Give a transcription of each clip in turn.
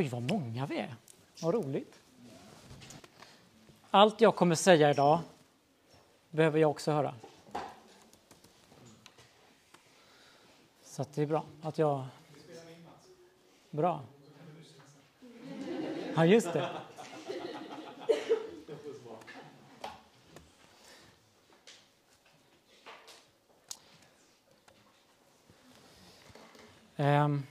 Oj, vad många vi är. Vad roligt. Allt jag kommer säga idag behöver jag också höra. Så det är bra att jag... Bra. Ja, just det. Um,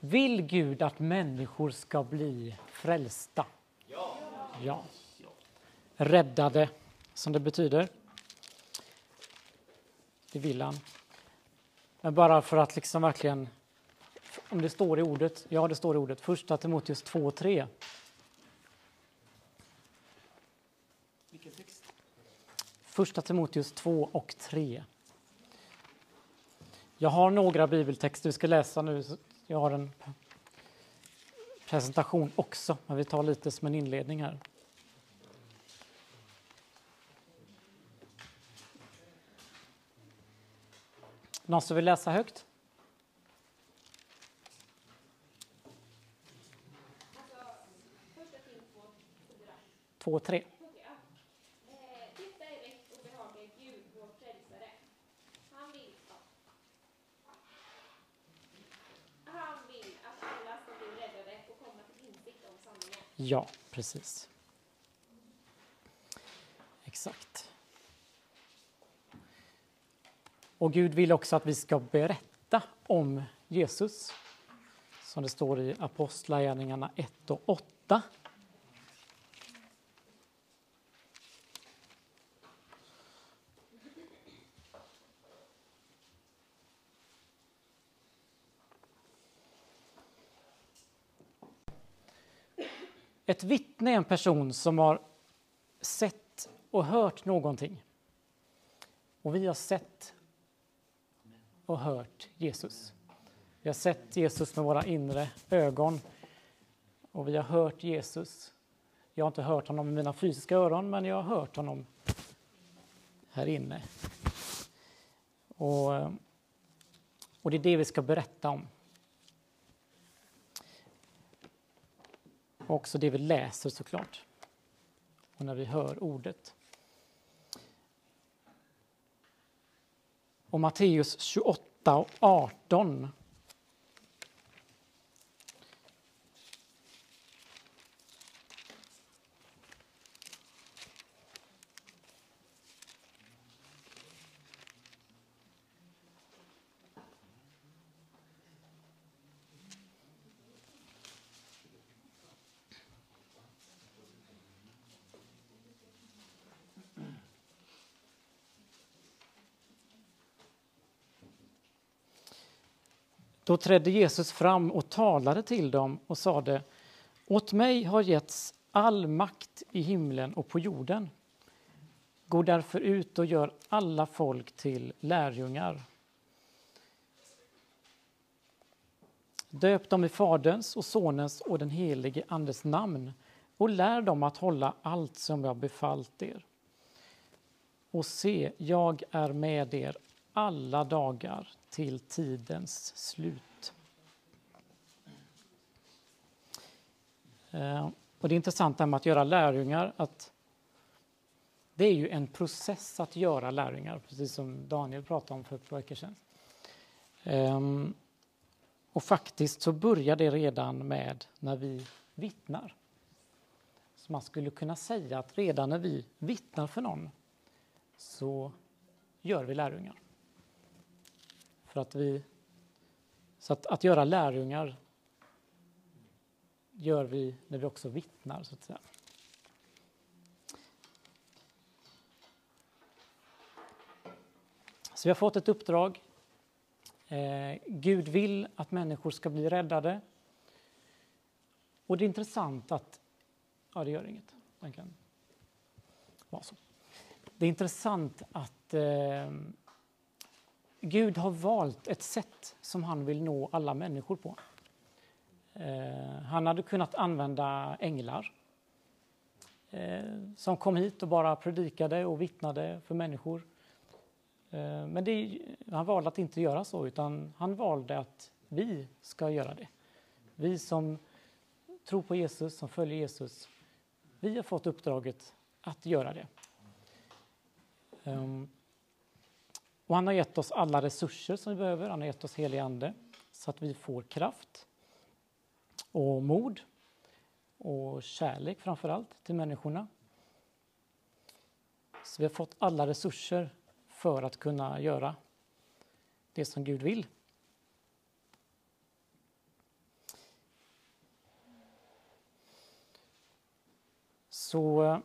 vill Gud att människor ska bli frälsta? Ja. ja. Räddade, som det betyder. Det vill han. Men bara för att liksom verkligen, om det står i ordet, ja det står i ordet, första Timoteus 2 och 3. Vilken text? Första Timoteus 2 och 3. Jag har några bibeltexter vi ska läsa nu. Jag har en presentation också, men vi tar lite som en inledning här. Någon som vill läsa högt? Två, tre. Ja, precis. Exakt. Och Gud vill också att vi ska berätta om Jesus, som det står i Apostlagärningarna 1 och 8. Ett vittne är en person som har sett och hört någonting. Och vi har sett och hört Jesus. Vi har sett Jesus med våra inre ögon och vi har hört Jesus. Jag har inte hört honom med mina fysiska öron, men jag har hört honom här inne. Och, eh, och det är det vi ska berätta om. Också det vi läser såklart. Och när vi hör ordet. Och Matteus 28 och 18 Då trädde Jesus fram och talade till dem och sade Åt mig har getts all makt i himlen och på jorden. Gå därför ut och gör alla folk till lärjungar. Döp dem i Faderns och Sonens och den helige Andes namn och lär dem att hålla allt som jag befallt er. Och se, jag är med er alla dagar till tidens slut. Eh, och det är intressant med att göra lärjungar, att det är ju en process att göra lärjungar, precis som Daniel pratade om för ett par veckor sedan. Ehm, och faktiskt så börjar det redan med när vi vittnar. Så man skulle kunna säga att redan när vi vittnar för någon så gör vi lärjungar. För att vi, så att, att göra lärjungar gör vi när vi också vittnar, så att säga. Så vi har fått ett uppdrag. Eh, Gud vill att människor ska bli räddade. Och det är intressant att... Ja, det gör inget. Den kan vara så. Det är intressant att eh, Gud har valt ett sätt som han vill nå alla människor på. Eh, han hade kunnat använda änglar eh, som kom hit och bara predikade och vittnade för människor. Eh, men det, han valde att inte göra så, utan han valde att vi ska göra det. Vi som tror på Jesus, som följer Jesus, vi har fått uppdraget att göra det. Ehm, och han har gett oss alla resurser som vi behöver. Han har gett oss helig ande så att vi får kraft och mod och kärlek framför allt till människorna. Så vi har fått alla resurser för att kunna göra det som Gud vill. Så eh,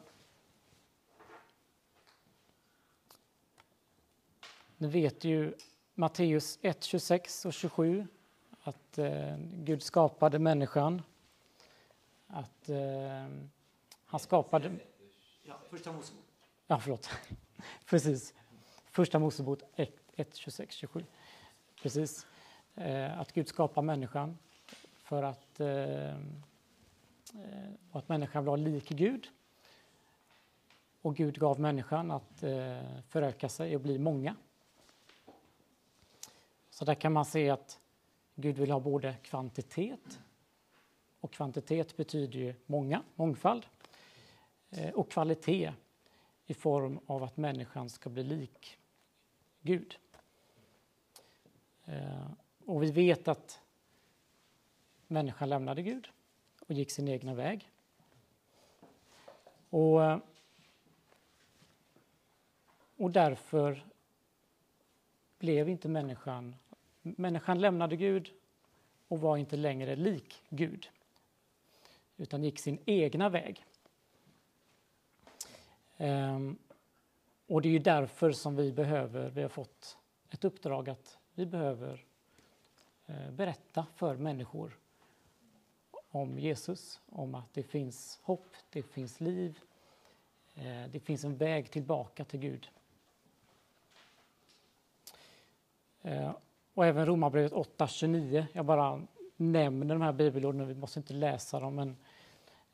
ni vet ju Matteus 1, 26 och 27 att eh, Gud skapade människan. Att eh, han skapade... Ja, första Mosebok. Ja, förlåt. Precis. Första Mosebok 1, 1 26, 27. Precis. Eh, att Gud skapar människan för att, eh, eh att människan var lik Gud. Och Gud gav människan att eh, föröka sig och bli många. Så där kan man se att Gud vill ha både kvantitet och kvantitet betyder ju många, mångfald eh, och kvalitet i form av att människan ska bli lik Gud. Eh, och vi vet att människan lämnade Gud och gick sin egna väg. Och, och därför blev inte människan... Människan lämnade Gud och var inte längre lik Gud utan gick sin egna väg. Ehm, och det är ju därför som vi behöver, vi har fått ett uppdrag att vi behöver eh, berätta för människor om Jesus, om att det finns hopp, det finns liv, eh, det finns en väg tillbaka till Gud. Eh, och även Romarbrevet 8.29, jag bara nämner de här bibelorden, vi måste inte läsa dem, men,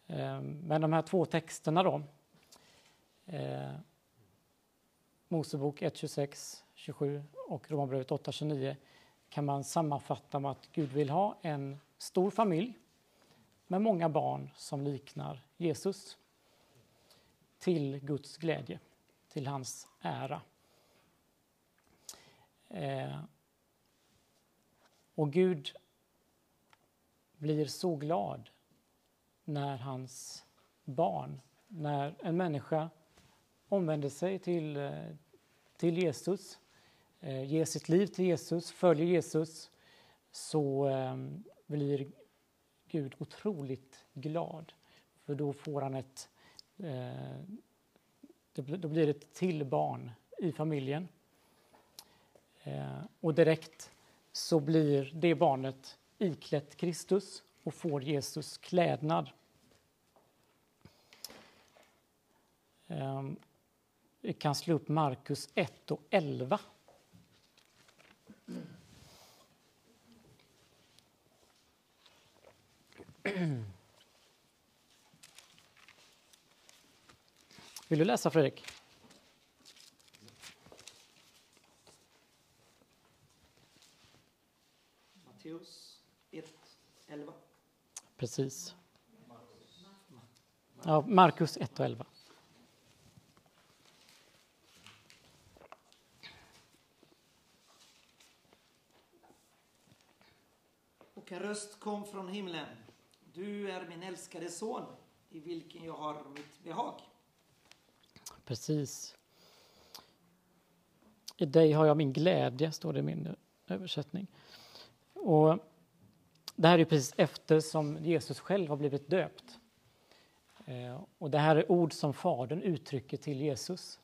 eh, men de här två texterna då, eh, Mosebok 1.26, 27 och Romarbrevet 8.29 kan man sammanfatta med att Gud vill ha en stor familj med många barn som liknar Jesus till Guds glädje, till hans ära. Eh, och Gud blir så glad när hans barn, när en människa omvänder sig till, eh, till Jesus, eh, ger sitt liv till Jesus, följer Jesus, så eh, blir Gud otroligt glad. För då får han ett... Då blir det ett till barn i familjen. Och direkt så blir det barnet iklätt Kristus och får Jesus klädnad. Ehm, vi kan slå upp Markus 1 och 11. Vill du läsa, Fredrik? Matteus 1, 11. Precis. Ja, Markus 1 och 11. Och en röst kom från himlen. Du är min älskade son, i vilken jag har mitt behag. Precis. I dig har jag min glädje, står det i min översättning. Och det här är precis efter som Jesus själv har blivit döpt. Eh, och det här är ord som Fadern uttrycker till Jesus.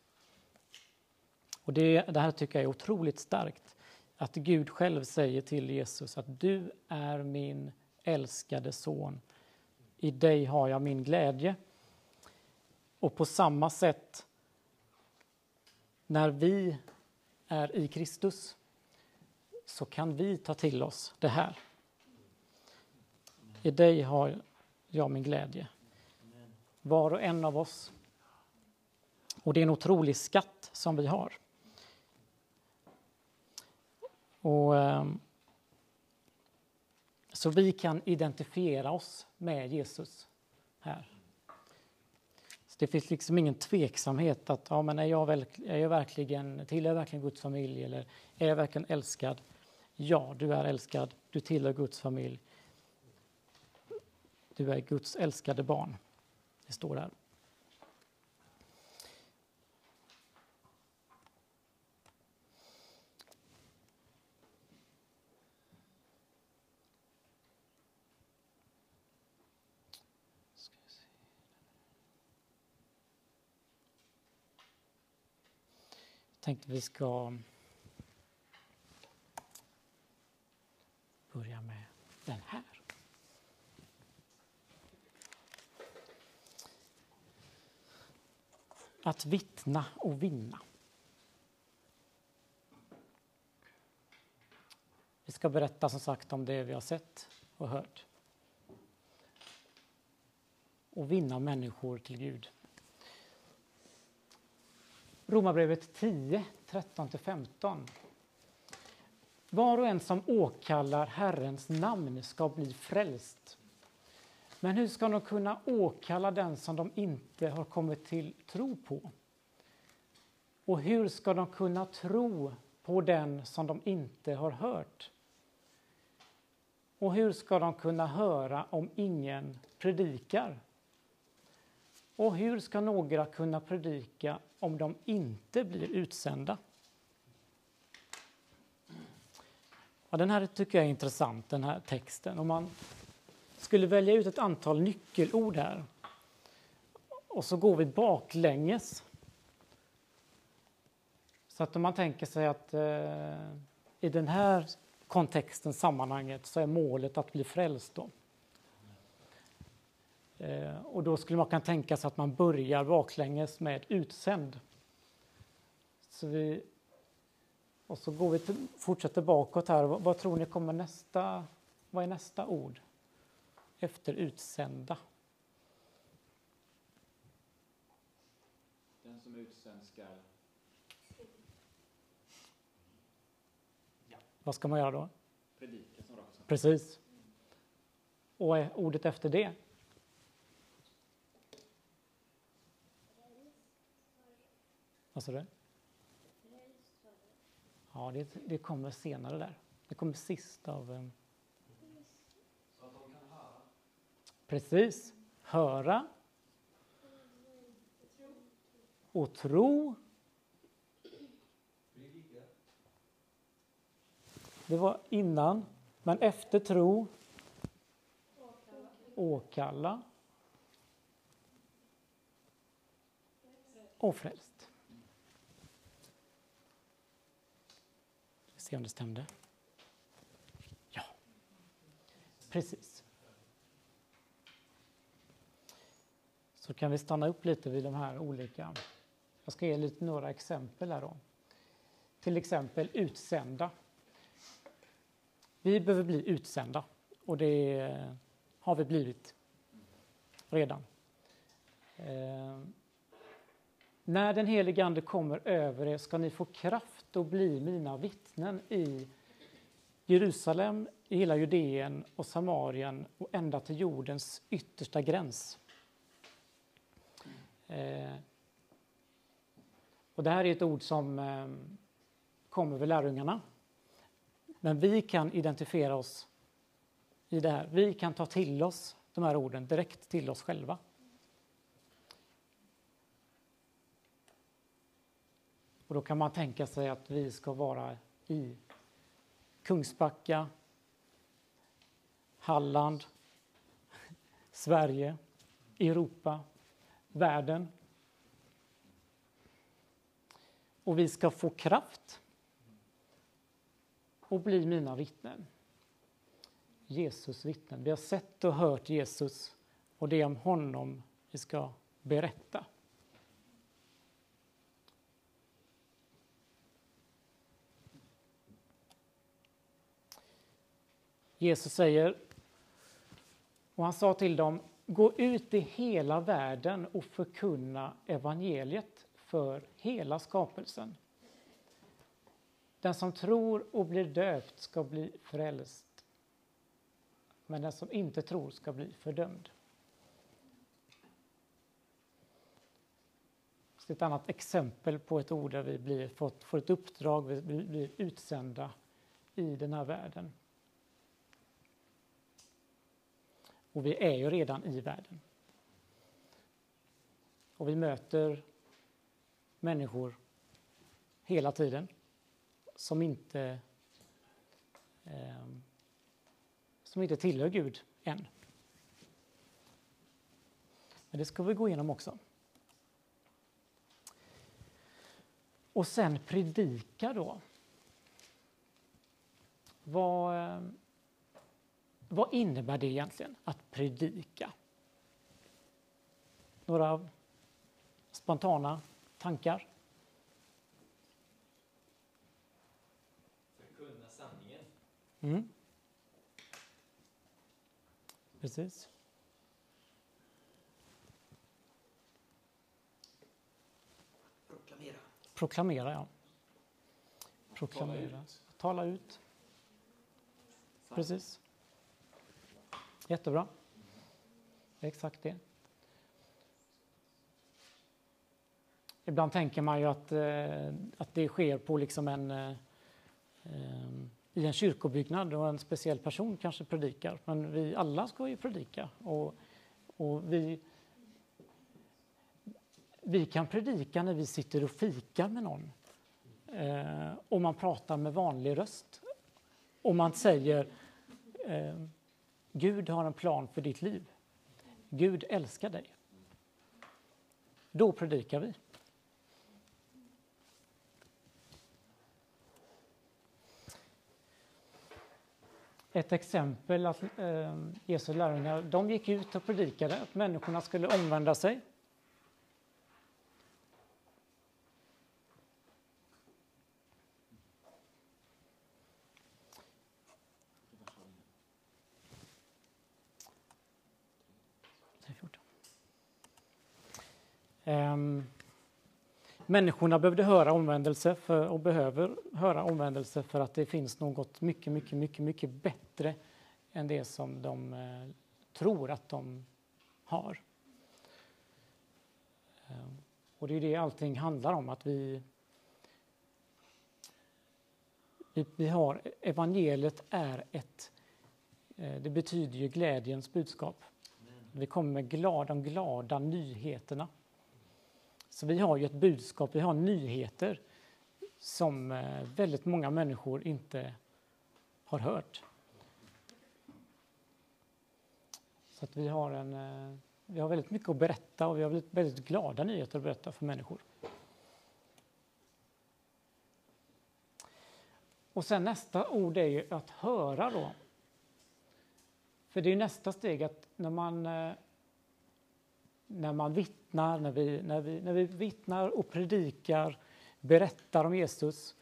Och det, det här tycker jag är otroligt starkt. Att Gud själv säger till Jesus att du är min älskade son. I dig har jag min glädje. Och på samma sätt, när vi är i Kristus så kan vi ta till oss det här. I dig har jag min glädje. Var och en av oss. Och det är en otrolig skatt som vi har. Och, ehm, Så vi kan identifiera oss med Jesus här. Så det finns liksom ingen tveksamhet att ja, men är, jag väl, är jag verkligen, tillhör jag verkligen Guds familj eller är jag verkligen älskad? Ja, du är älskad, du tillhör Guds familj. Du är Guds älskade barn. Det står där. tänkte vi ska börja med den här. Att vittna och vinna. Vi ska berätta som sagt om det vi har sett och hört. Och vinna människor till Gud. Romarbrevet 10, 13-15. Var och en som åkallar Herrens namn ska bli frälst. Men hur ska de kunna åkalla den som de inte har kommit till tro på? Och hur ska de kunna tro på den som de inte har hört? Och hur ska de kunna höra om ingen predikar? Och hur ska några kunna predika om de inte blir utsända? Ja, den här tycker jag är intressant, den här texten. Om man skulle välja ut ett antal nyckelord här och så går vi baklänges. Så att om man tänker sig att eh, i den här kontexten, sammanhanget, så är målet att bli frälst. Då. Eh, och då skulle man kunna tänka sig att man börjar baklänges med utsänd. Så vi, och så går vi till, fortsätter bakåt här. Vad, vad, tror ni kommer nästa? Vad är nästa ord efter utsända? Den som utsänd ska... Ja. Vad ska man göra då? Predika som rakt Precis. Och är ordet efter det? Vad sa du? Ja, det, det kommer senare där. Det kommer sist av... Eh... Så att de kan höra? Precis. Höra. Och tro. Det var innan, men efter tro. Åkalla. Och fräls. Se om det stämde. Ja, precis. Så kan vi stanna upp lite vid de här olika. Jag ska ge lite några exempel här då. Till exempel utsända. Vi behöver bli utsända och det har vi blivit redan. Eh, när den helige Ande kommer över er ska ni få kraft att bli mina vittnen i Jerusalem, i hela Judeen och Samarien och ända till jordens yttersta gräns. Eh, och det här är ett ord som eh, kommer vid lärjungarna. Men vi kan identifiera oss i det här. Vi kan ta till oss de här orden direkt till oss själva. Och då kan man tänka sig att vi ska vara i Kungsbacka, Halland, Sverige, Europa, världen. Och vi ska få kraft och bli mina vittnen. Jesus vittnen. Vi har sett och hört Jesus och det är om honom vi ska berätta. Jesus säger, och han sa till dem, gå ut i hela världen och förkunna evangeliet för hela skapelsen. Den som tror och blir döpt ska bli frälst. men den som inte tror ska bli fördömd. Så ett annat exempel på ett ord där vi blir, fått, får ett uppdrag, vi blir utsända i den här världen. Och vi är ju redan i världen. Och vi möter människor hela tiden som inte, eh, som inte tillhör Gud än. Men det ska vi gå igenom också. Och sen predika då. Vad, ehm, vad innebär det egentligen att predika? Några spontana tankar? Förkunna sanningen. Mm. Precis. Proklamera. Proklamera, ja. Proklamera. Tala ut. Precis. Jättebra. Exakt det. Ibland tänker man ju att, eh, att det sker på liksom en, eh, i en kyrkobyggnad och en speciell person kanske predikar. Men vi alla ska ju predika. Och, och vi, vi kan predika när vi sitter och fikar med någon. Eh, och man pratar med vanlig röst. Och man säger eh, Gud har en plan för ditt liv. Gud älskar dig. Då predikar vi. Ett exempel att eh, Jesu lärjungar de gick ut och predikade att människorna skulle omvända sig. Um, människorna behövde höra omvändelse för, och behöver höra omvändelse för att det finns något mycket, mycket, mycket, mycket bättre än det som de eh, tror att de har. Ehm, och det är det allting handlar om, att vi, vi, vi har, evangeliet är ett, eh, det betyder ju glädjens budskap. Vi kommer med glada, de glada nyheterna. Så vi har ju ett budskap, vi har nyheter som eh, väldigt många människor inte har hört. Så att vi har, en, eh, vi har väldigt mycket att berätta och vi har väldigt, väldigt glada nyheter att berätta för människor. Och sen nästa ord är ju att höra då. För det är nästa steg att när man eh, när man vittnar, när vi, när, vi, när vi vittnar och predikar, berättar om Jesus,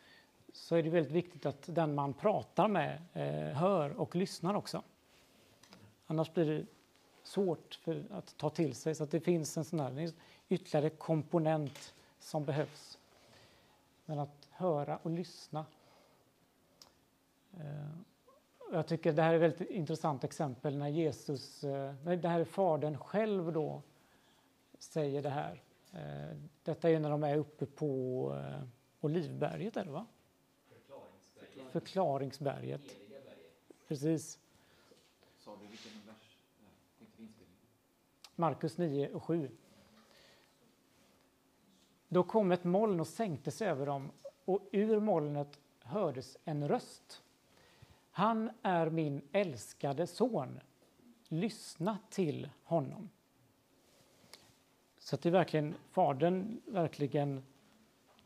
så är det väldigt viktigt att den man pratar med eh, hör och lyssnar också. Annars blir det svårt för att ta till sig, så att det finns en sån här ytterligare komponent som behövs. Men att höra och lyssna. Eh, jag tycker det här är ett väldigt intressant exempel när Jesus, eh, det här är Fadern själv då säger det här. Eh, detta är när de är uppe på eh, Olivberget, är det va? Förklaringsberget. Förklaringsberget. Precis. Sa du vilken vers? Markus 9 och 7. Då kom ett moln och sänkte sig över dem och ur molnet hördes en röst. Han är min älskade son. Lyssna till honom. Så att det verkligen, Fadern verkligen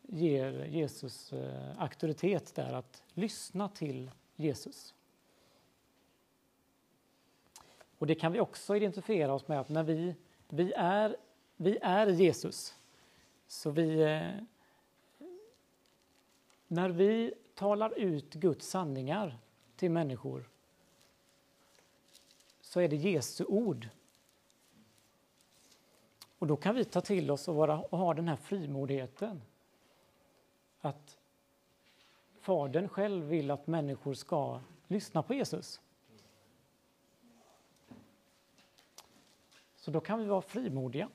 ger Jesus eh, auktoritet där att lyssna till Jesus. Och det kan vi också identifiera oss med att när vi, vi, är, vi är Jesus, så vi... Eh, när vi talar ut Guds sanningar till människor så är det Jesu ord och då kan vi ta till oss och, vara, och ha den här frimodigheten. Att Fadern själv vill att människor ska lyssna på Jesus. Så då kan vi vara frimodiga.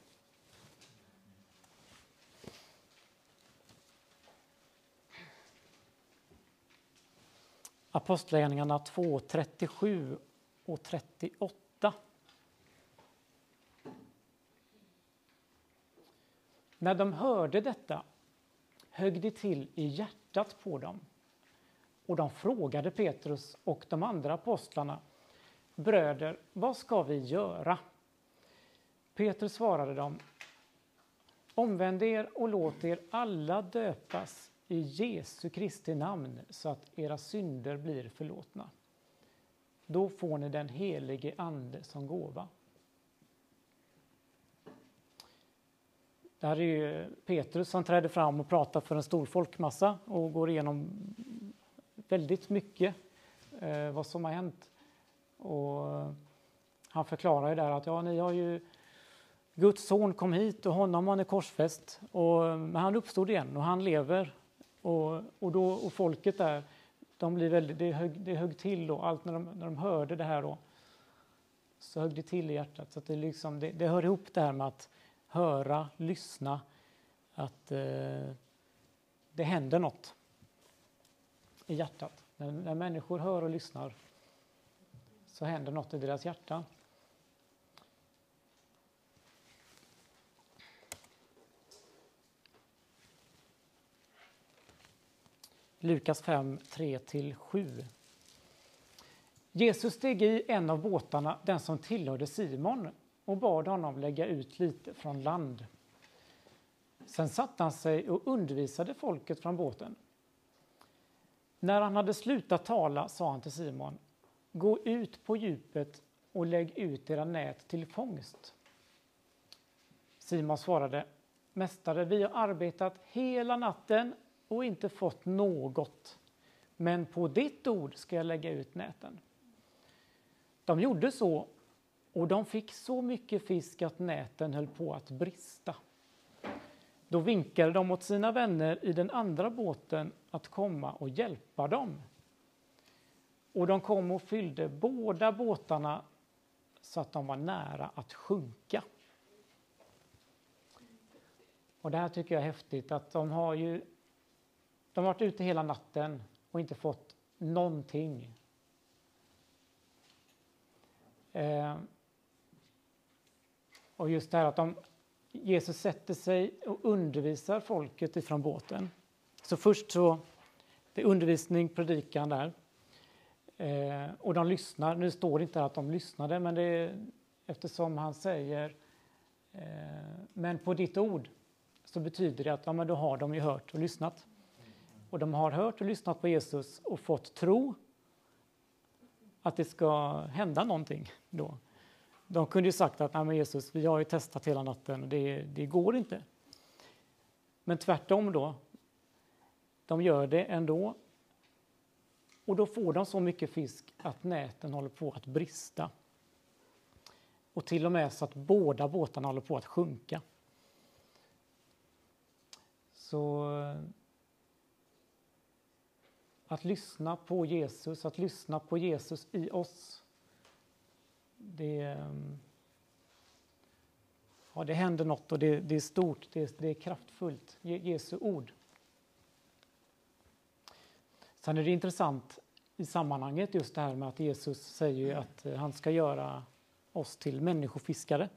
Apostlagärningarna 2, 37 och 38. När de hörde detta högg det till i hjärtat på dem och de frågade Petrus och de andra apostlarna Bröder, vad ska vi göra? Petrus svarade dem Omvänd er och låt er alla döpas i Jesu Kristi namn så att era synder blir förlåtna. Då får ni den helige Ande som gåva. Det här är ju Petrus som träder fram och pratar för en stor folkmassa och går igenom väldigt mycket eh, vad som har hänt. Och eh, han förklarar ju där att ja, ni har ju Guds son kom hit och honom har ni korsfäst. Och, men han uppstod igen och han lever. Och, och, då, och folket där, de blir väldigt, det, högg, det högg till då, allt när de, när de hörde det här då. Så högg det till i hjärtat. Så det, liksom, det, det hör ihop det här med att höra, lyssna, att eh, det händer något i hjärtat. När, när människor hör och lyssnar så händer något i deras hjärta. Lukas 5, 3-7. Jesus steg i en av båtarna, den som tillhörde Simon, och bad honom lägga ut lite från land. Sen satte han sig och undervisade folket från båten. När han hade slutat tala sa han till Simon Gå ut på djupet och lägg ut era nät till fångst. Simon svarade Mästare, vi har arbetat hela natten och inte fått något. Men på ditt ord ska jag lägga ut näten. De gjorde så och de fick så mycket fisk att näten höll på att brista. Då vinkade de åt sina vänner i den andra båten att komma och hjälpa dem. Och de kom och fyllde båda båtarna så att de var nära att sjunka. Och det här tycker jag är häftigt att de har ju de har varit ute hela natten och inte fått någonting. Eh, och just det här att de, Jesus sätter sig och undervisar folket ifrån båten. Så först så, det är undervisning, predikan där. Eh, och de lyssnar. Nu står det inte att de lyssnade, men det är, eftersom han säger eh, men på ditt ord så betyder det att ja, men då har de ju hört och lyssnat. Och de har hört och lyssnat på Jesus och fått tro att det ska hända någonting då. De kunde ju sagt att Nej, men Jesus, vi har ju testat hela natten och det, det går inte. Men tvärtom då, de gör det ändå. Och då får de så mycket fisk att näten håller på att brista. Och till och med så att båda båtarna håller på att sjunka. Så att lyssna på Jesus, att lyssna på Jesus i oss. Det, ehm, ja, det händer något och det, det är stort, det, det är kraftfullt. Jesu ord. Sen är det intressant i sammanhanget just det här med att Jesus säger att han ska göra oss till människofiskare.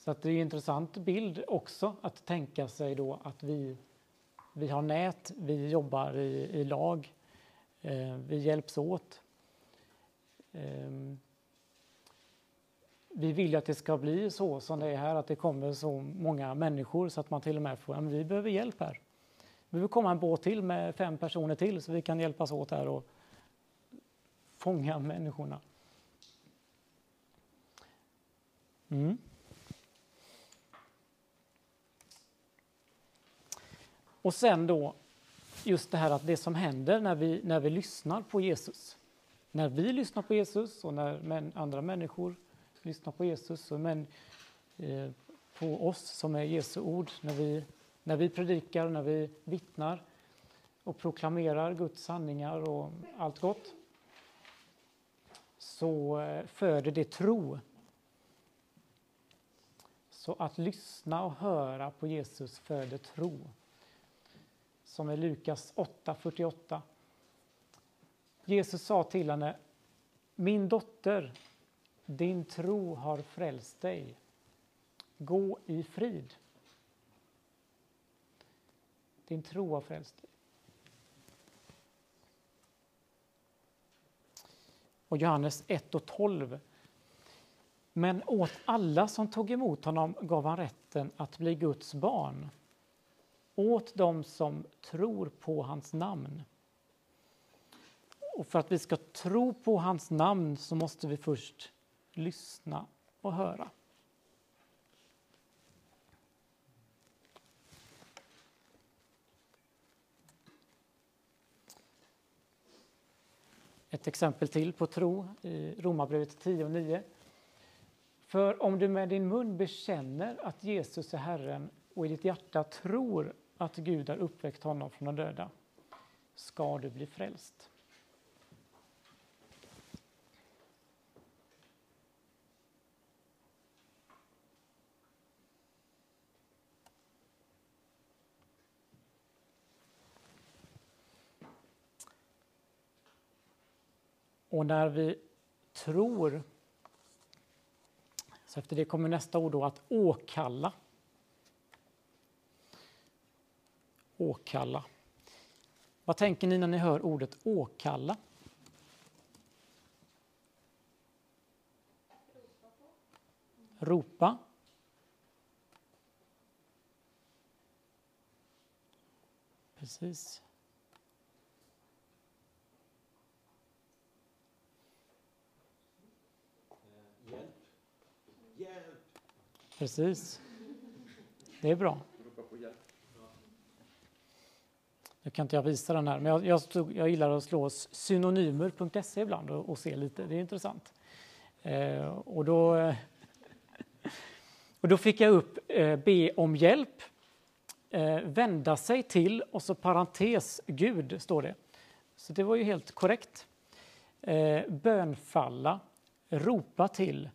Så att det är en intressant bild också att tänka sig då att vi vi har nät, vi jobbar i, i lag, eh, vi hjälps åt. Ehm, vi vill att det ska bli så som det är här, att det kommer så många människor så att man till och med får, ja, vi behöver hjälp här. Vi behöver komma en båt till med fem personer till så vi kan hjälpas åt här och fånga människorna. Mm. Och sen då just det här att det som händer när vi, när vi lyssnar på Jesus. När vi lyssnar på Jesus och när män, andra människor lyssnar på Jesus och men, eh, på oss som är Jesu ord, när vi, när vi predikar, när vi vittnar och proklamerar Guds sanningar och allt gott så eh, föder det tro. Så att lyssna och höra på Jesus föder tro. Som i Lukas 8.48. Jesus sa till henne, min dotter, din tro har frälst dig. Gå i frid. Din tro har frälst dig. Och Johannes 1 och 12. Men åt alla som tog emot honom gav han rätten att bli Guds barn. Åt dem som tror på hans namn. Och för att vi ska tro på hans namn så måste vi först lyssna och höra. Ett exempel till på tro i Romarbrevet 10 och 9. För om du med din mun bekänner att Jesus är Herren och i ditt hjärta tror att Gud har uppväckt honom från de döda ska du bli frälst. Och när vi tror, så efter det kommer nästa ord då, att åkalla. Åkalla. Vad tänker ni när ni hör ordet åkalla? Ropa. Precis. Hjälp. Hjälp. Precis. Det är bra. Nu kan inte jag visa den här, men jag, jag, stod, jag gillar att slå synonymer.se ibland och, och, se lite, det är intressant. Eh, och, då, och då fick jag upp eh, be om hjälp, eh, vända sig till och så parentes Gud, står det. Så det var ju helt korrekt. Eh, bönfalla, ropa till,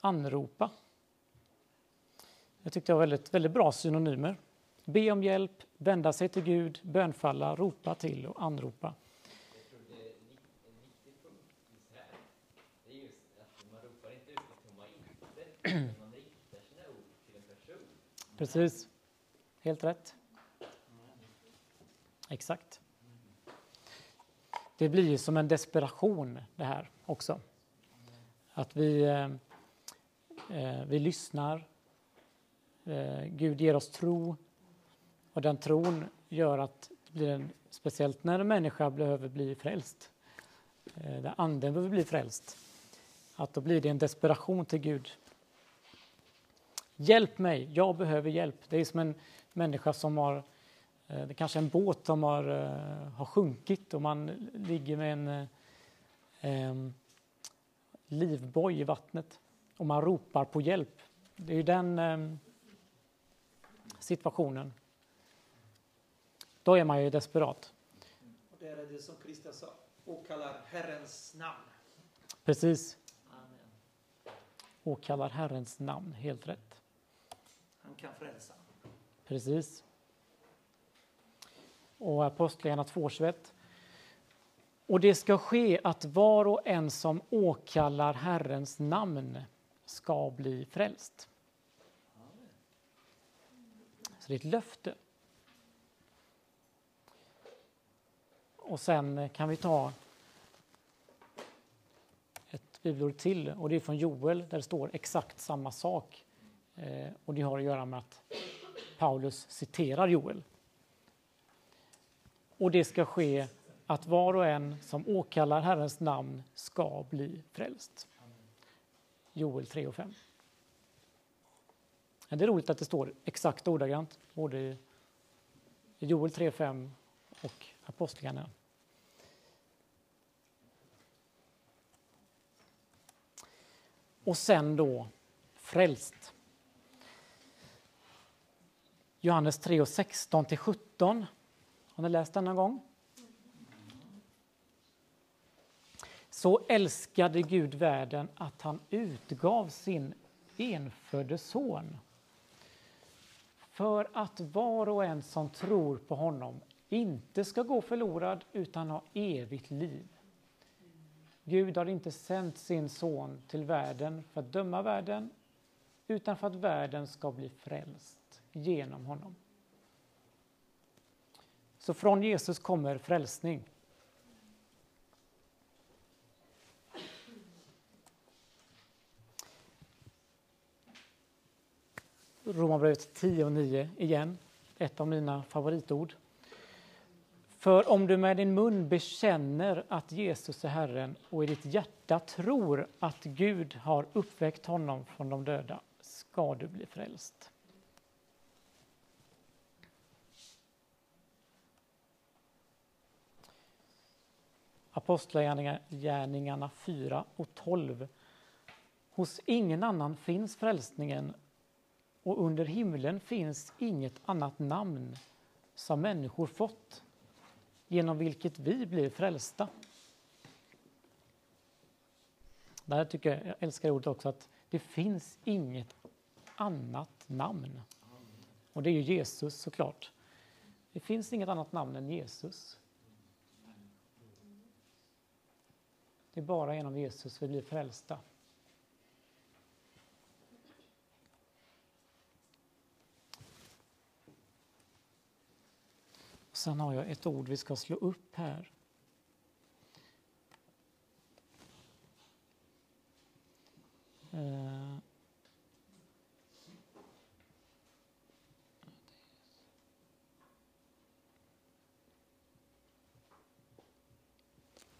anropa. Jag tyckte det var väldigt, väldigt bra synonymer. Be om hjälp, vända sig till Gud, bönfalla, ropa till och anropa. Jag. Precis. Helt rätt. Exakt. Det blir ju som en desperation det här också. Att vi, eh, eh, vi lyssnar. Eh, Gud ger oss tro. Och den tron gör att det blir en, speciellt när en människa behöver bli frälst, eh, där anden behöver bli frälst, att då blir det en desperation till Gud. Hjälp mig, jag behöver hjälp. Det är som en människa som har, eh, det kanske är en båt som har, eh, har sjunkit och man ligger med en eh, livboj i vattnet och man ropar på hjälp. Det är ju den eh, situationen. Då är man ju desperat. Och där är det som Kristus sa, och kallar Herrens namn. Precis. Amen. Och kallar Herrens namn, helt rätt. Han kan frälsa. Precis. Och Apostlagärningarna 2.21. Och det ska ske att var och en som åkallar Herrens namn ska bli frälst. Så det är ett löfte. Och sen eh, kan vi ta ett bibelord till och det är från Joel där det står exakt samma sak. Eh, och det har att göra med att Paulus citerar Joel. Och det ska ske att var och en som åkallar Herrens namn ska bli frälst. Joel 3 och 5. Det är roligt att det står exakt ordagrant både i Joel 3.5 och 5 och Apostlagärningarna. Och sen då frälst. Johannes 3 och 16 till 17. Har ni läst den någon gång? Så älskade Gud världen att han utgav sin enfödde son för att var och en som tror på honom inte ska gå förlorad utan ha evigt liv. Gud har inte sänt sin son till världen för att döma världen utan för att världen ska bli frälst genom honom. Så från Jesus kommer frälsning. Romarbrevet 10 och 9 igen, ett av mina favoritord. För om du med din mun bekänner att Jesus är Herren och i ditt hjärta tror att Gud har uppväckt honom från de döda ska du bli frälst. Apostlagärningarna 4 och 12. Hos ingen annan finns frälsningen och under himlen finns inget annat namn som människor fått genom vilket vi blir frälsta. Det här tycker jag, jag älskar ordet också, att det finns inget annat namn. Och det är ju Jesus såklart. Det finns inget annat namn än Jesus. Det är bara genom Jesus vi blir frälsta. Sen har jag ett ord vi ska slå upp här. Eh.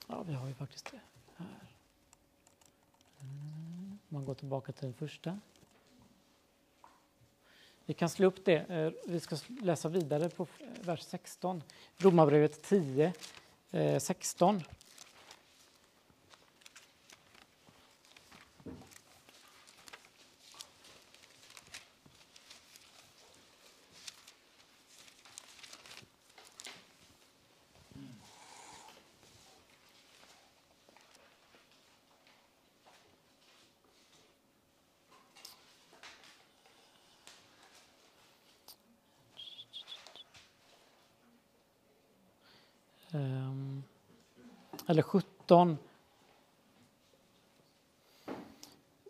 Ja, vi har ju faktiskt det här. Om Man går tillbaka till den första. Vi kan slå upp det. Eh, vi ska läsa vidare på eh, vers 16. Romarbrevet 10, 16. Eh, 13.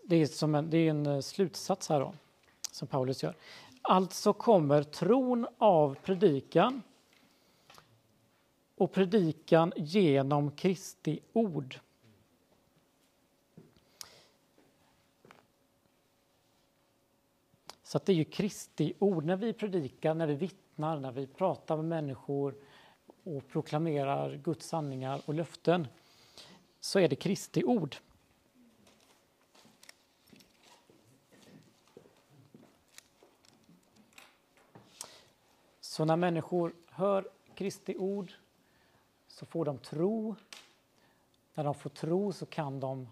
Det är, som en, det är en eh, slutsats här då, som Paulus gör. Alltså kommer tron av predikan och predikan genom Kristi ord. Så det är ju Kristi ord. När vi predikar, när vi vittnar, när vi pratar med människor och proklamerar Guds sanningar och löften så är det Kristi ord. Så när människor hör Kristi ord så får de tro. När de får tro så kan de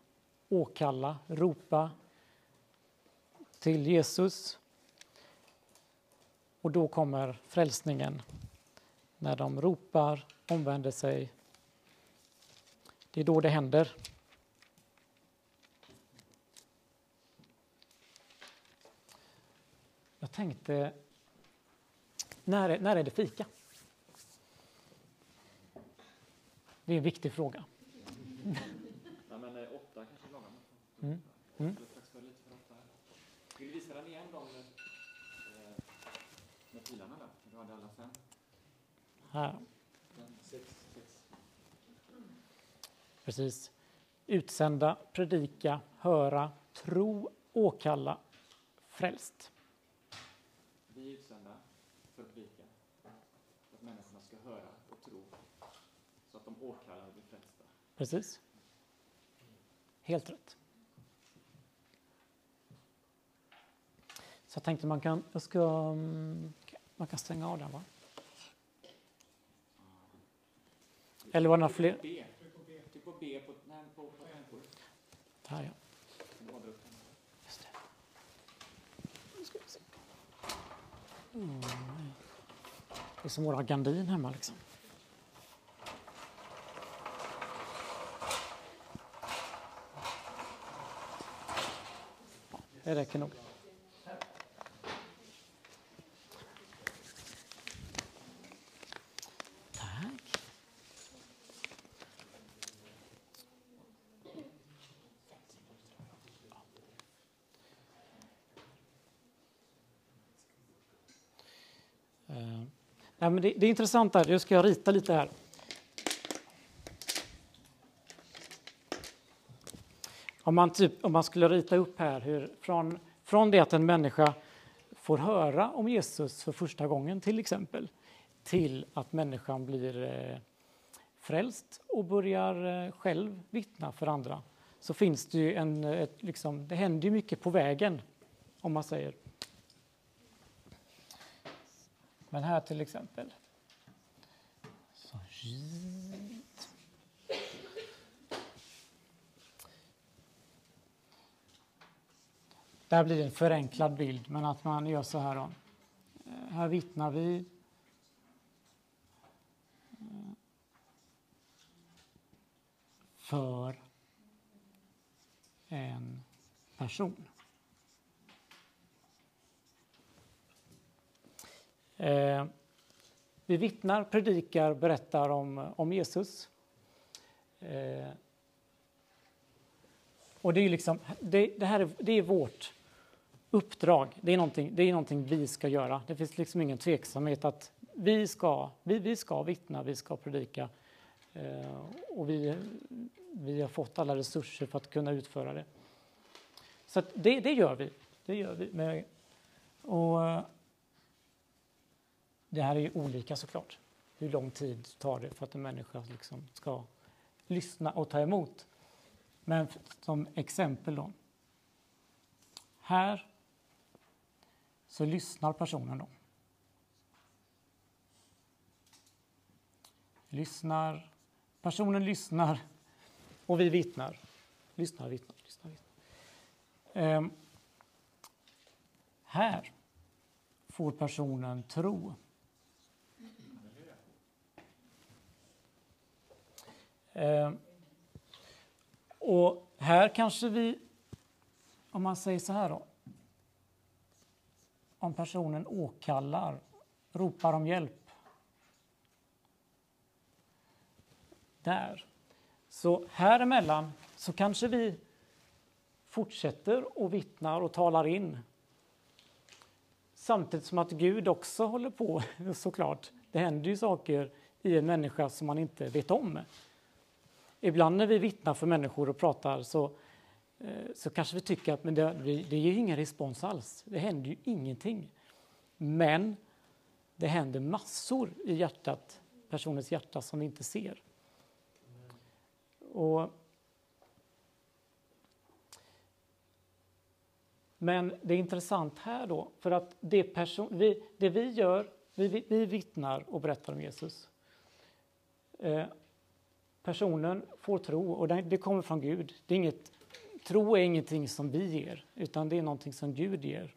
åkalla, ropa till Jesus. Och då kommer frälsningen när de ropar, omvänder sig. Det är då det händer. Jag tänkte, när är, när är det fika? Det är en viktig fråga. Eh. Mm. Mm. Vill du visa den igen, de eh, med pilarna där? Du hade alla fem. Här. Precis. Utsända, predika, höra, tro, åkalla, frälst. Vi är utsända för att predika. För att människorna ska höra och tro. Så att de åkallar och blir frälsta. Precis. Helt rätt. Så jag tänkte man kan, jag ska, mm, man kan stänga av den va? Eller var det några fler? B. På B på, nej, på, på tangentbordet. Här ja. Just det. Nu ska vi se. Mm, det är som våra gardin hemma liksom. Det räcker nog. Eh, men det, det är intressant där, jag ska rita lite här. Om man, typ, om man skulle rita upp här hur från, från det att en människa får höra om Jesus för första gången till exempel till att människan blir eh, frälst och börjar eh, själv vittna för andra så finns det ju en, eh, ett, liksom, det händer ju mycket på vägen om man säger. Men här till exempel. Så, Där blir det en förenklad bild, men att man gör så här. Då. Eh, här vittnar vi. Eh, för en person. Eh, vi vittnar, predikar, berättar om, om Jesus. Eh, och det är, liksom, det, det här är, det är vårt uppdrag. Det är, någonting, det är någonting vi ska göra. Det finns liksom ingen tveksamhet att vi ska, vi, vi ska vittna, vi ska predika. Eh, och vi, vi har fått alla resurser för att kunna utföra det. Så det, det gör vi. Det gör vi. Med, och det här är ju olika såklart. Hur lång tid tar det för att en människa liksom ska lyssna och ta emot? Men som exempel då. Här så lyssnar personen då. Lyssnar. Personen lyssnar och vi vittnar. Lyssnar, vittnar, lyssnar, vittnar. Um, Här får personen tro. Eh, Och här kanske vi, om man säger så här då, om personen åkallar, ropar om hjälp. Där. Så här emellan så kanske vi fortsätter och vittnar och talar in. Samtidigt som att Gud också håller på, såklart. Det händer ju saker i en människa som man inte vet om. Ibland när vi vittnar för människor och pratar så eh, så kanske vi tycker att men det, det ger ingen respons alls. Det händer ju ingenting. Men det händer massor i hjärtat, personens hjärta som vi inte ser. Och, men det är intressant här då, för att det, person, vi, det vi gör, vi, vi vittnar och berättar om Jesus. Eh, personen får tro och det, kommer från Gud. Det är inget Tro är ingenting som vi ger, utan det är någonting som Gud ger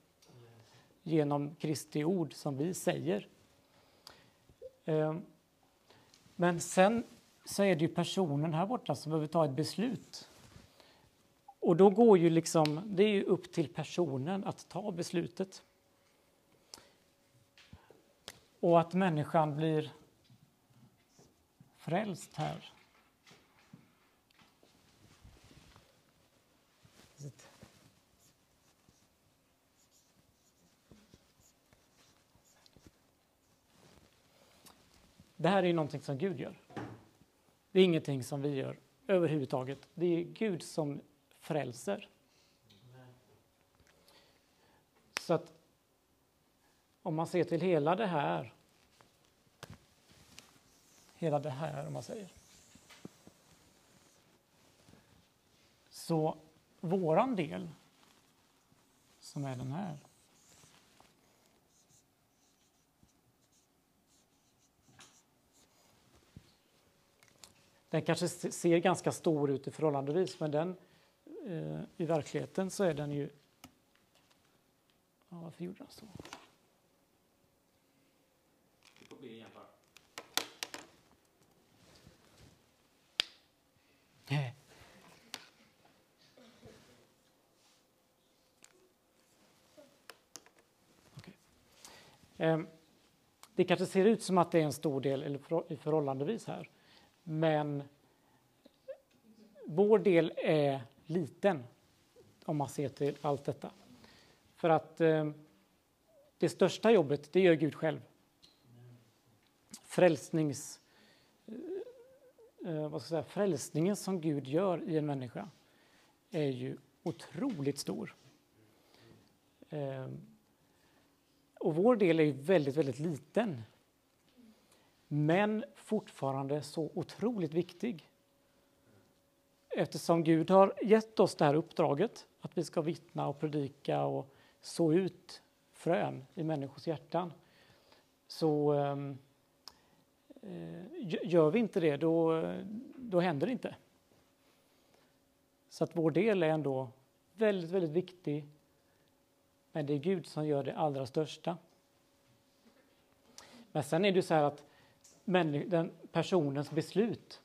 genom Kristi ord som vi säger. Ehm, men sen så är det ju personen här borta som behöver ta ett beslut. Och då går ju liksom, det är ju upp till personen att ta beslutet. Och att människan blir frälst här. Det här är någonting som Gud gör. Det är ingenting som vi gör överhuvudtaget. Det är Gud som frälser. Så att om man ser till hela det här, hela det här om man säger, så våran del, som är den här, Den kanske ser ganska stor ut i förhållandevis men den, eh, i verkligheten så är den ju... Ja, varför gjorde den så? Okay. Ehm, det kanske ser ut som att det är en stor del eller i förhållandevis här men vår del är liten om man ser till allt detta. För att eh, det största jobbet, det gör Gud själv. Frälsnings, eh, eh, vad ska jag säga, frälsningen som Gud gör i en människa är ju otroligt stor. Eh, och vår del är ju väldigt, väldigt liten. Men fortfarande så otroligt viktig. Eftersom Gud har gett oss det här uppdraget att vi ska vittna och predika och så ut frön i människors hjärtan. Så ehm, eh, gör vi inte det, då, då händer det inte. Så att vår del är ändå väldigt, väldigt viktig. Men det är Gud som gör det allra största. Men sen är det så här att den personens beslut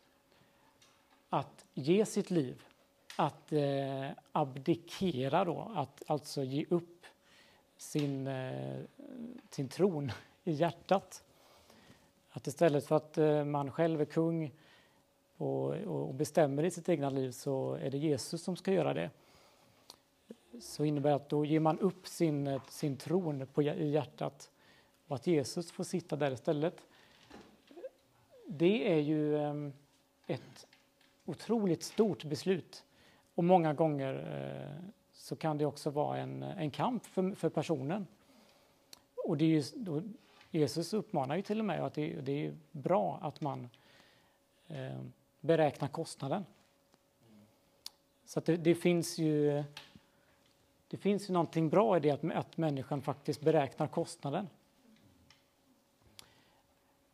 att ge sitt liv, att eh, abdikera då, att alltså ge upp sin, eh, sin tron i hjärtat. Att istället för att eh, man själv är kung och, och bestämmer i sitt egna liv så är det Jesus som ska göra det. Så innebär att då ger man upp sin, eh, sin tron på, i hjärtat och att Jesus får sitta där istället. Det är ju ehm, ett otroligt stort beslut. Och många gånger eh, så kan det också vara en, en kamp för, för personen. Och det är ju, då, Jesus uppmanar ju till och med att det, det är bra att man eh, beräknar kostnaden. Så att det, det finns ju det finns ju någonting bra i det att, att människan faktiskt beräknar kostnaden.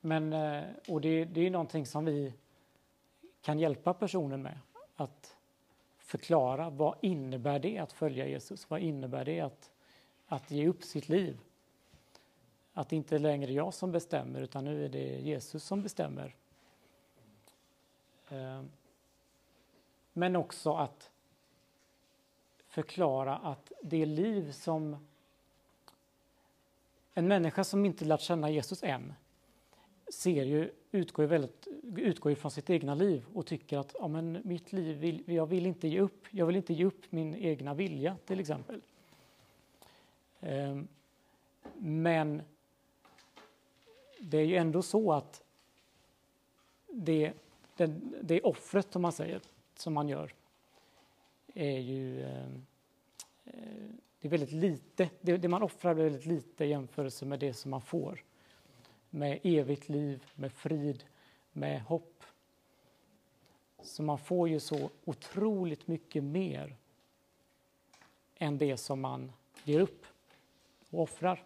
Men, eh, och det, det är någonting som vi kan hjälpa personen med. Att förklara vad innebär det att följa Jesus? Vad innebär det att, att ge upp sitt liv? Att det inte längre är jag som bestämmer utan nu är det Jesus som bestämmer. Eh, men också att förklara att det liv som en människa som inte lärt känna Jesus än ser ju, utgår, ju väldigt, utgår ju från sitt egna liv och tycker att ja, men mitt liv, vill, jag vill inte ge upp. Jag vill inte ge upp min egna vilja till exempel. Ehm, men det är ju ändå så att det, det, det offret, om man säger, som man gör är ju ehm, eh, det är väldigt lite. Det, det man offrar är väldigt lite i jämförelse med det som man får. Med evigt liv, med frid, med hopp. Så man får ju så otroligt mycket mer än det som man ger upp och offrar.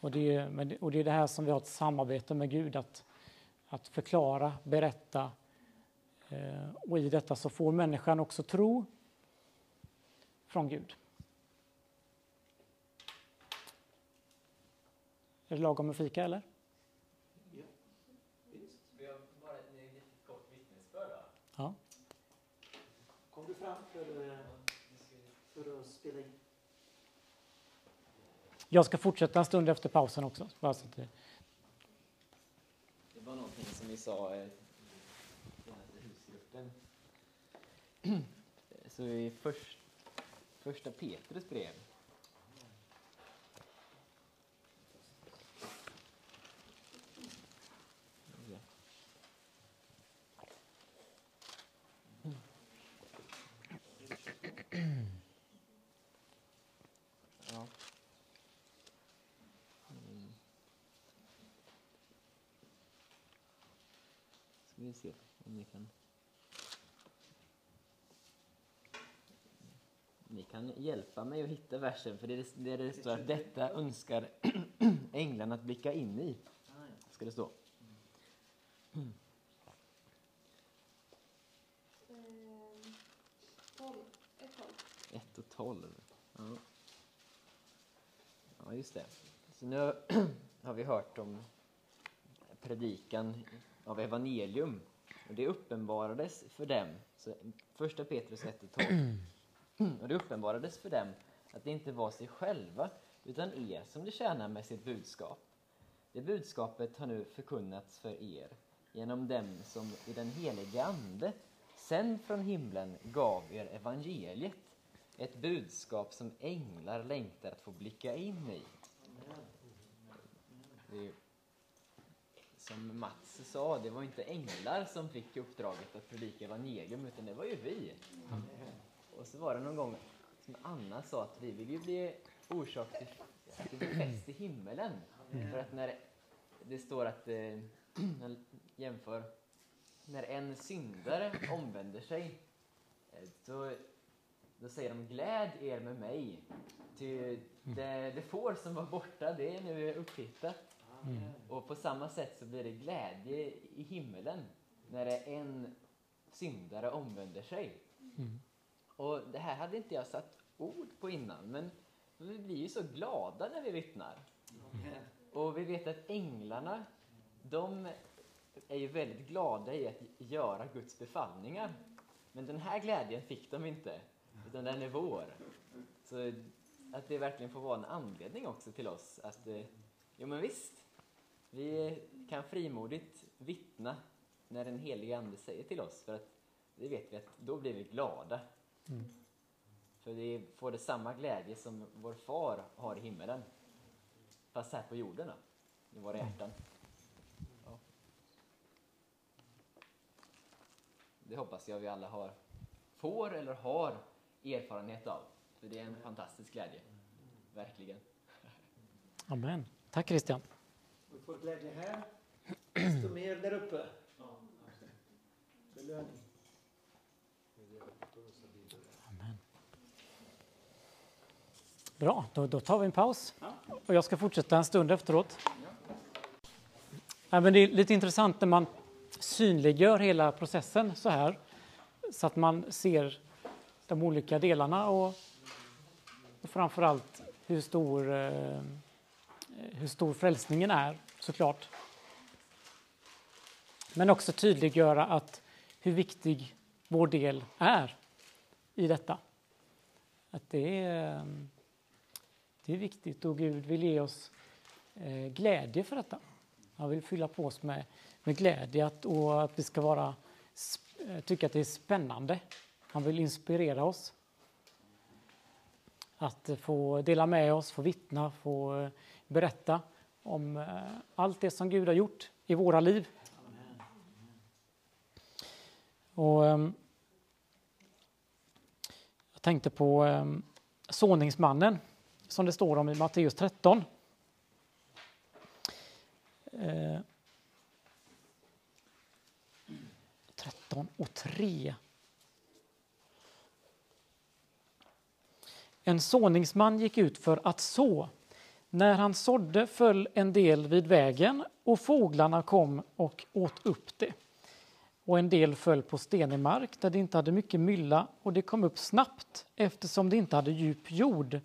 Och det, är, det- och det är det här som vi har ett samarbete med Gud, att, att förklara, berätta. Eh, och i detta så får människan också tro från Gud. Är det lagom med fika eller? Ja, visst. Vi har bara ett litet kort vittnesbörd. Ja. Kom du fram för, eh, för att spela in? Jag ska fortsätta en stund efter pausen också. Bara så att det, Det var någonting som vi sa eh, i senaste husgruppen. Så i först, första Petrus brev. Ja. Mm. Ska vi se om ni kan... Ni kan hjälpa mig att hitta versen, för det är det, är det står att detta önskar änglarna att blicka in i. Ska det stå. ett och 12. Ja. ja, just det. Så nu har vi hört om predikan av evangelium. Och det uppenbarades för dem. Så första Petrus 1 och 12. Och det uppenbarades för dem att det inte var sig själva utan er som de tjänar med sitt budskap. Det budskapet har nu förkunnats för er genom dem som i den helige Ande sänd från himlen gav er evangeliet, ett budskap som änglar längtar att få blicka in i. Som Mats sa, det var inte änglar som fick uppdraget att predika evangelium, utan det var ju vi. Och så var det någon gång som Anna sa att vi vill ju bli orsak till blir fest i himmelen. För att när det står att, eh, jämför, när en syndare omvänder sig, eh, så då säger de gläd er med mig. Ty det, det får som var borta, det är nu upphittat. Och på samma sätt så blir det glädje i himmelen när en syndare omvänder sig. Och det här hade inte jag satt ord på innan, men vi blir ju så glada när vi vittnar. Och vi vet att änglarna, de är ju väldigt glada i att göra Guds befallningar. Men den här glädjen fick de inte, utan den är vår. Så att det verkligen får vara en anledning också till oss att, eh, jo men visst, vi kan frimodigt vittna när den helige Ande säger till oss, för att det vet vi att då blir vi glada. För vi får det samma glädje som vår far har i himmelen. Fast här på jorden då, i våra hjärtan. Ja. Det hoppas jag vi alla har, får eller har erfarenhet av. För det är en fantastisk glädje. Verkligen. Amen. Tack Christian. Du får glädje här, desto mer där uppe. Belöning. Bra, då, då tar vi en paus. Och jag ska fortsätta en stund efteråt. Ja, men det är lite intressant när man synliggör hela processen så här så att man ser de olika delarna och, och framför allt hur stor, eh, hur stor frälsningen är såklart. Men också tydliggöra att hur viktig vår del är i detta. Att det är, ehm, det är viktigt och Gud vill ge oss eh, glädje för detta. Han vill fylla på oss med, med glädje att, och att vi ska vara, eh, tycka att det är spännande. Han vill inspirera oss. Att få dela med oss, få vittna, få eh, berätta om eh, allt det som Gud har gjort i våra liv. Och, ehm, jag tänkte på ehm, såningsmannen som det står om i Matteus 13. Eh, 13 och 3. En såningsman gick ut för att så. När han sådde föll en del vid vägen och fåglarna kom och åt upp det. Och en del föll på stenig mark där det inte hade mycket mylla och det kom upp snabbt eftersom det inte hade djup jord.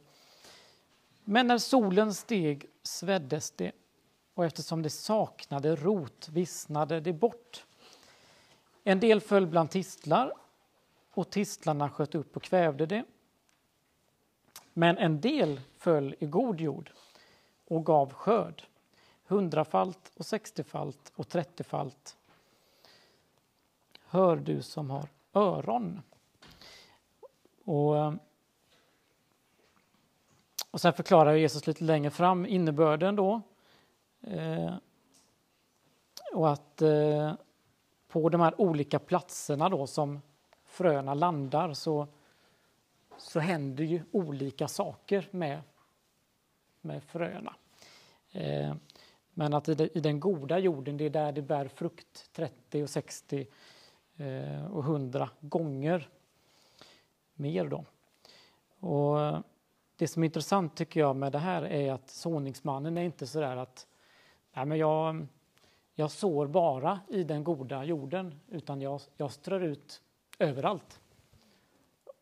Men när solen steg sveddes det och eftersom det saknade rot vissnade det bort. En del föll bland tistlar och tistlarna sköt upp och kvävde det. Men en del föll i god jord och gav skörd, hundrafalt och sextiofalt och trettiofalt. Hör du som har öron. Och, eh, och sen förklarar Jesus lite längre fram innebörden då. Eh, och att eh, på de här olika platserna då som fröna landar så, så händer ju olika saker med, med fröna. Eh, men att i, de, i den goda jorden, det är där det bär frukt 30 och 60 eh, och 100 gånger mer. Då. Och det som är intressant tycker jag med det här är att såningsmannen är inte så där att nej men jag, jag sår bara i den goda jorden utan jag, jag strör ut överallt.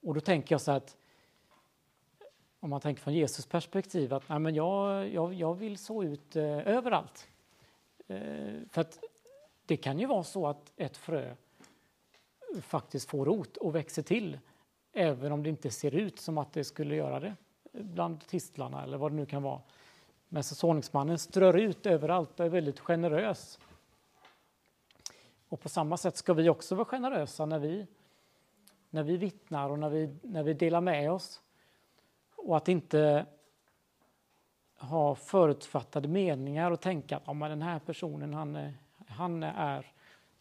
Och då tänker jag så här att om man tänker från Jesus perspektiv att nej men jag, jag, jag vill så ut eh, överallt. Eh, för att det kan ju vara så att ett frö faktiskt får rot och växer till även om det inte ser ut som att det skulle göra det. bland tistlarna eller vad det nu kan vara. Men såningsmannen strör ut överallt och är väldigt generös. Och på samma sätt ska vi också vara generösa när vi, när vi vittnar och när vi, när vi delar med oss. Och att inte ha förutfattade meningar och tänka att ja, men den här personen han han är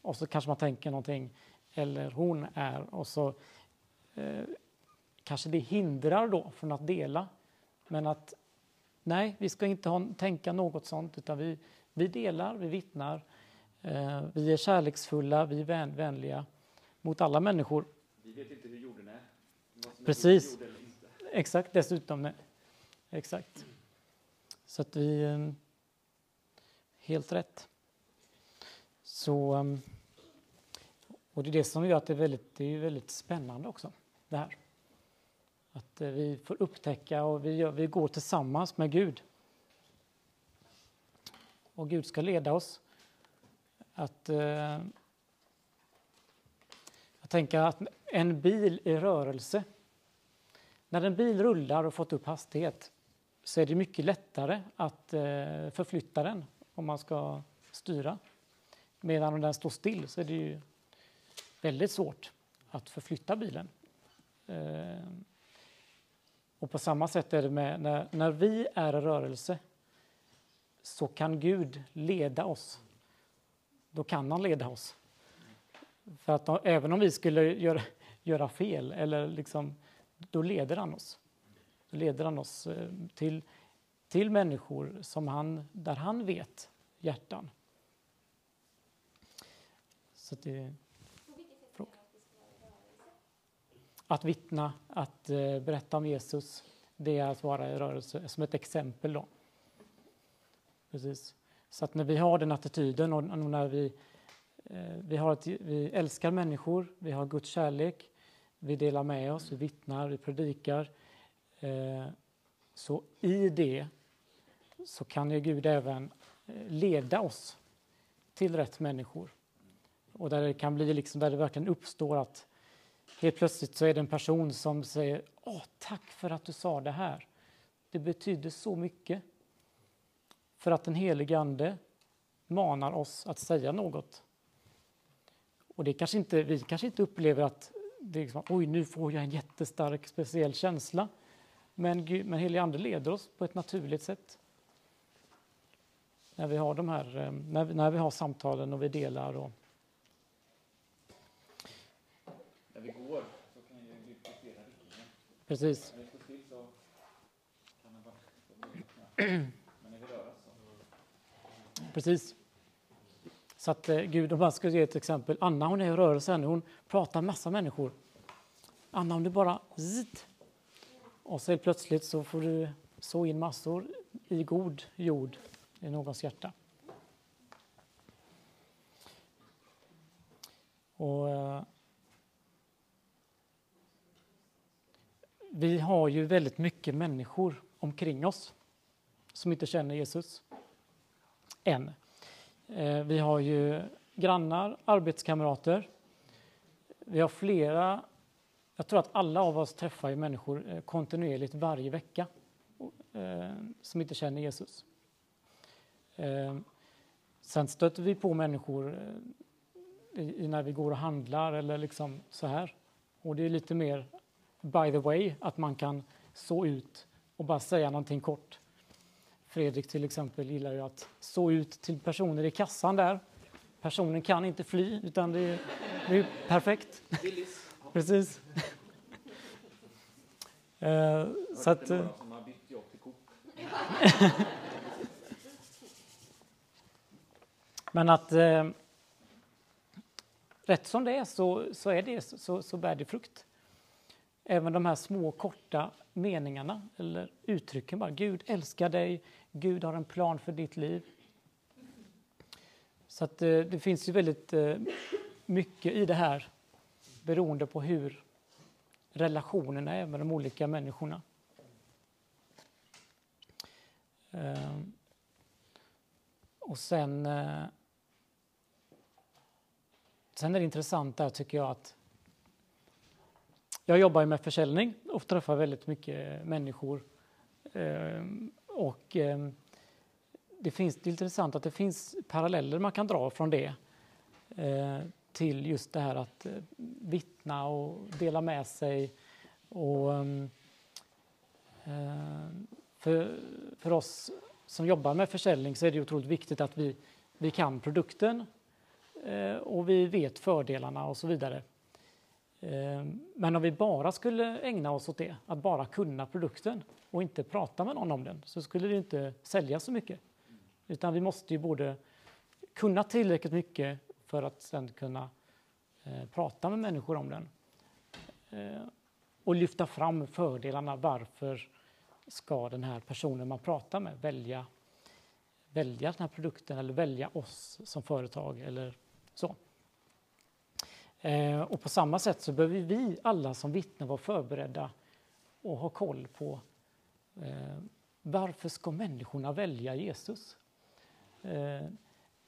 och så kanske man tänker någonting eller hon är och så eh, kanske det hindrar då från att dela. Men att nej, vi ska inte ha, tänka något sånt utan vi, vi delar, vi vittnar, eh, vi är kärleksfulla, vi är vän, vänliga mot alla människor. Vi vet inte hur jorden är. Precis. god jord eller inte. Exakt, dessutom. Nej. Exakt. Så att vi... Ehm, helt rätt. Så... Ehm, och det är det som gör att det är väldigt, det är väldigt spännande också, det här. Att eh, vi får upptäcka och vi, gör, vi går tillsammans med Gud. Och Gud ska leda oss. Att... eh, Jag tänker att en bil i rörelse när en bil rullar och fått upp hastighet så är det mycket lättare att eh, förflytta den om man ska styra. Medan om den står still så är det ju väldigt svårt att förflytta bilen. Eh, och på samma sätt är det med när, när vi är i rörelse så kan Gud leda oss. Då kan han leda oss. För att då, även om vi skulle göra, göra fel eller liksom då leder han oss. Då leder han oss eh, till, till människor som han, där han vet hjärtan. Så att det, fråga. Att vittna, att eh, berätta om Jesus, det är att vara i rörelse, som ett exempel. Då. Precis. Så att när vi har den attityden och när vi, eh, vi, har ett, vi älskar människor, vi har Guds kärlek, vi delar med oss, vi vittnar, vi predikar. Eh, så i det så kan ju Gud även eh, leda oss till rätt människor. Och där det kan bli liksom, där det verkligen uppstår att helt plötsligt så är det en person som säger Åh, tack för att du sa det här. Det betyder så mycket. För att den helige Ande manar oss att säga något. Och det kanske inte, vi kanske inte upplever att det är liksom, oj, nu får jag en jättestark speciell känsla. Men, Gud, men helige Ande leder oss på ett naturligt sätt. När vi har de här, eh, när vi, när vi har samtalen och vi delar. Och, När vi går så kan ju Gud justera riktningen. precis, När vi står still så kan han bara... Men när vi rör oss så... precis. Så att eh, Gud, om man ska ge ett exempel. Anna hon är i rörelse ännu. hon pratar med massa människor. Anna, om du bara zit, och så plötsligt så får du så in massor i god jord i någons hjärta. Och, eh, vi har ju väldigt mycket människor omkring oss som inte känner Jesus. Än. Eh, vi har ju grannar, arbetskamrater. Vi har flera jag tror att alla av oss träffar ju människor eh, kontinuerligt varje vecka eh, som inte känner Jesus. Sen stöter vi på människor när vi går och handlar eller liksom så här. Och det är lite mer by the way, att man kan så ut och bara säga någonting kort. Fredrik till exempel gillar ju att så ut till personer i kassan där. Personen kan inte fly, utan det är, det är perfekt. Precis. Eh, så att, Coop. men att eh, rätt som det är så, så, är det, så, så bär det frukt. Även de här små korta meningarna eller uttrycken bara. Gud älskar dig, Gud har en plan för ditt liv. Så att eh, det finns ju väldigt eh, mycket i det här beroende på hur relationerna är med de olika människorna. Eh, och sen, eh, sen är det intressant där tycker jag att jag jobbar ju med försäljning och träffar väldigt mycket människor Eh, och eh, det finns det är intressant att det finns paralleller man kan dra från det eh, till just det här att eh, vittna och dela med sig. Och, ehm, eh, för, för oss som jobbar med försäljning så är det otroligt viktigt att vi, vi kan produkten eh, och vi vet fördelarna och så vidare. Eh, men om vi bara skulle ägna oss åt det, att bara kunna produkten och inte prata med någon om den, så skulle det inte sälja så mycket. Utan vi måste ju både kunna tillräckligt mycket för att sen kunna eh, prata med människor om den. Eh, och lyfta fram fördelarna. Varför ska den här personen man pratar med välja, välja den här produkten eller välja oss som företag eller så. Eh, och på samma sätt så behöver vi alla som vittnen vara förberedda och ha koll på eh, varför ska människorna välja Jesus? Eh,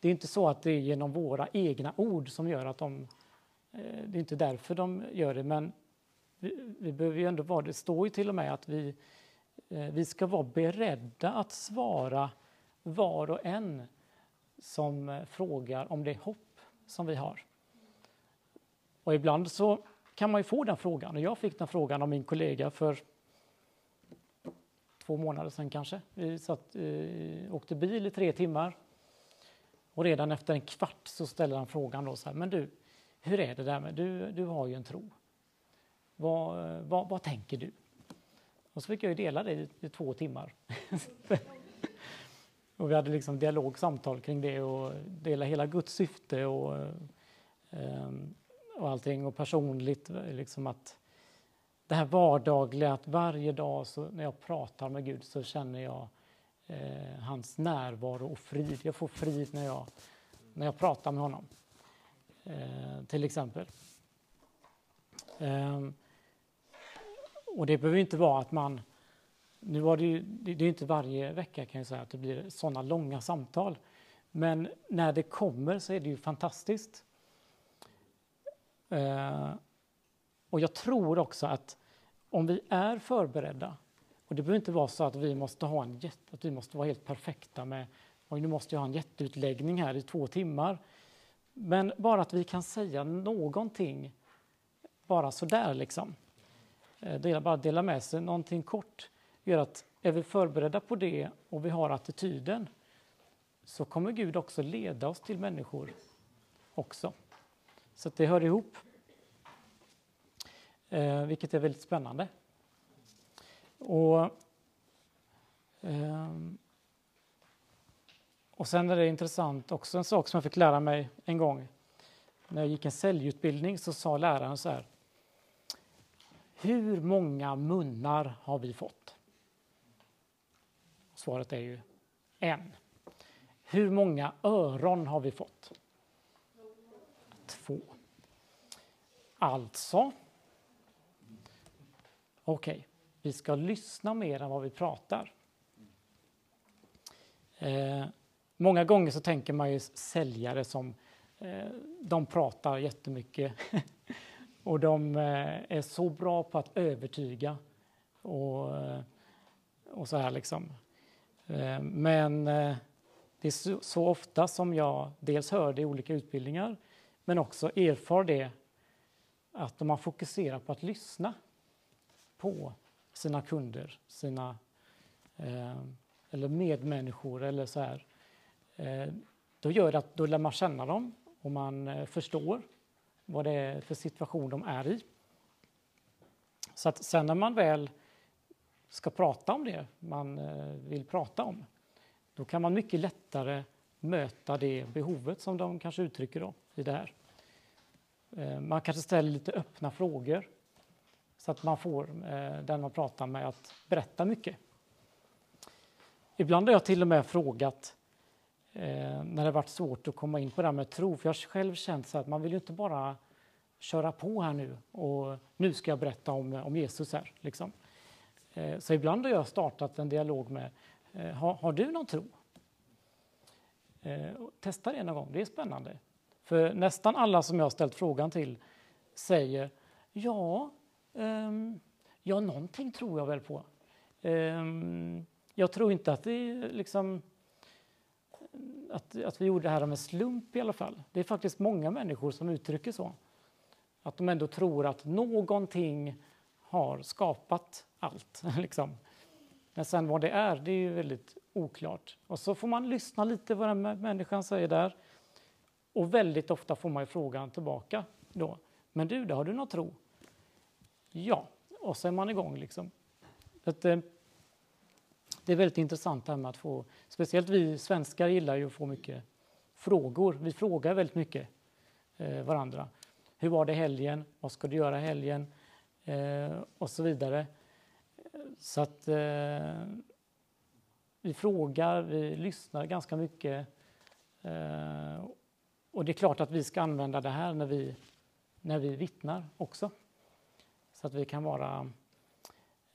det är inte så att det är genom våra egna ord som gör att de... Eh, det är inte därför de gör det, men vi, vi behöver ju ändå vara... Det står ju till och med att vi, eh, vi ska vara beredda att svara var och en som eh, frågar om det hopp som vi har. Och ibland så kan man ju få den frågan. Och jag fick den frågan av min kollega för två månader sedan kanske. Vi satt, eh, åkte bil i tre timmar. Och redan efter en kvart så ställer han frågan då så här, men du, hur är det där med, du, du har ju en tro. Vad, vad, vad tänker du? Och så fick jag ju dela det i, i två timmar. och vi hade liksom dialog, samtal kring det och dela hela Guds syfte och, eh, och allting och personligt liksom att det här vardagliga, att varje dag så när jag pratar med Gud så känner jag eh, hans närvaro och frid. Jag får frid när jag, när jag pratar med honom, eh, till exempel. Eh, och det behöver inte vara att man... Nu var det, ju, det, det är inte varje vecka kan jag säga att det blir sådana långa samtal. Men när det kommer så är det ju fantastiskt. Eh, och jag tror också att om vi är förberedda, och det behöver inte vara så att vi måste ha en jätte, att vi måste vara helt perfekta med och nu måste jag ha en jätteutläggning här i två timmar. Men bara att vi kan säga någonting, bara sådär liksom. Eh, dela, bara dela med sig någonting kort gör att är vi förberedda på det och vi har attityden så kommer Gud också leda oss till människor också. Så att det hör ihop. Eh, vilket är väldigt spännande. Och, eh, och sen är det intressant också en sak som jag fick lära mig en gång. När jag gick en säljutbildning så sa läraren så här. Hur många munnar har vi fått? Svaret är ju en. Hur många öron har vi fått? Två. Alltså, okej, okay, vi ska lyssna mer än vad vi pratar. Eh, många gånger så tänker man ju säljare som eh, de pratar jättemycket och de eh, är så bra på att övertyga och, eh, och så här liksom. Eh, men eh, det är så, så, ofta som jag dels hör det i olika utbildningar men också erfar det att om man fokuserar på att lyssna på sina kunder, sina eh, eller medmänniskor eller så här. Eh, då gör det att då lär man känna dem och man eh, förstår vad det är för situation de är i. Så att sen när man väl ska prata om det man eh, vill prata om, då kan man mycket lättare möta det behovet som de kanske uttrycker då, i det här. Eh, man kanske ställer lite öppna frågor så att man får eh, den man pratar med att berätta mycket. Ibland har jag till och med frågat eh, när det varit svårt att komma in på det här med tro, för jag har själv känt så att man vill ju inte bara köra på här nu och nu ska jag berätta om, om Jesus här. Liksom. Så ibland har jag startat en dialog med, har, har, du någon tro? Testa det någon gång, det är spännande. För nästan alla som jag har ställt frågan till säger ja, um, ja någonting tror jag väl på. Um, jag tror inte att det är liksom att, att vi gjorde det här med slump i alla fall. Det är faktiskt många människor som uttrycker så. Att de ändå tror att någonting har skapat allt. Liksom. Men sen vad det är, det är ju väldigt oklart. Och så får man lyssna lite vad den människan säger där. Och väldigt ofta får man ju frågan tillbaka då. Men du, då har du någon tro? Ja, och så är man igång liksom. Att, eh, det är väldigt intressant det här med att få, speciellt vi svenskar gillar ju att få mycket frågor. Vi frågar väldigt mycket eh, varandra. Hur var det helgen? Vad ska du göra helgen? Eh, och så vidare. Så att eh, vi frågar, vi lyssnar ganska mycket. Eh, och det är klart att vi ska använda det här när vi, när vi vittnar också. Så att vi kan vara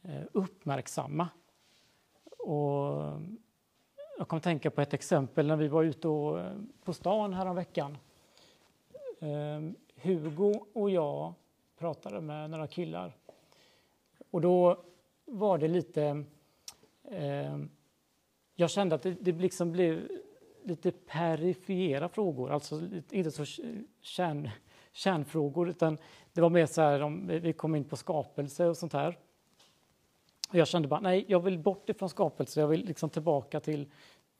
eh, uppmärksamma. Och jag att tänka på ett exempel när vi var ute och, eh, på stan häromveckan. Eh, Hugo och jag pratade med några killar. Och då var det lite... Eh, jag kände att det, det liksom blev lite perifera frågor, alltså inte så kärn, kärnfrågor utan det var mer så här om vi kom in på skapelse och sånt här. Och jag kände bara nej, jag vill bort ifrån skapelse, jag vill liksom tillbaka till...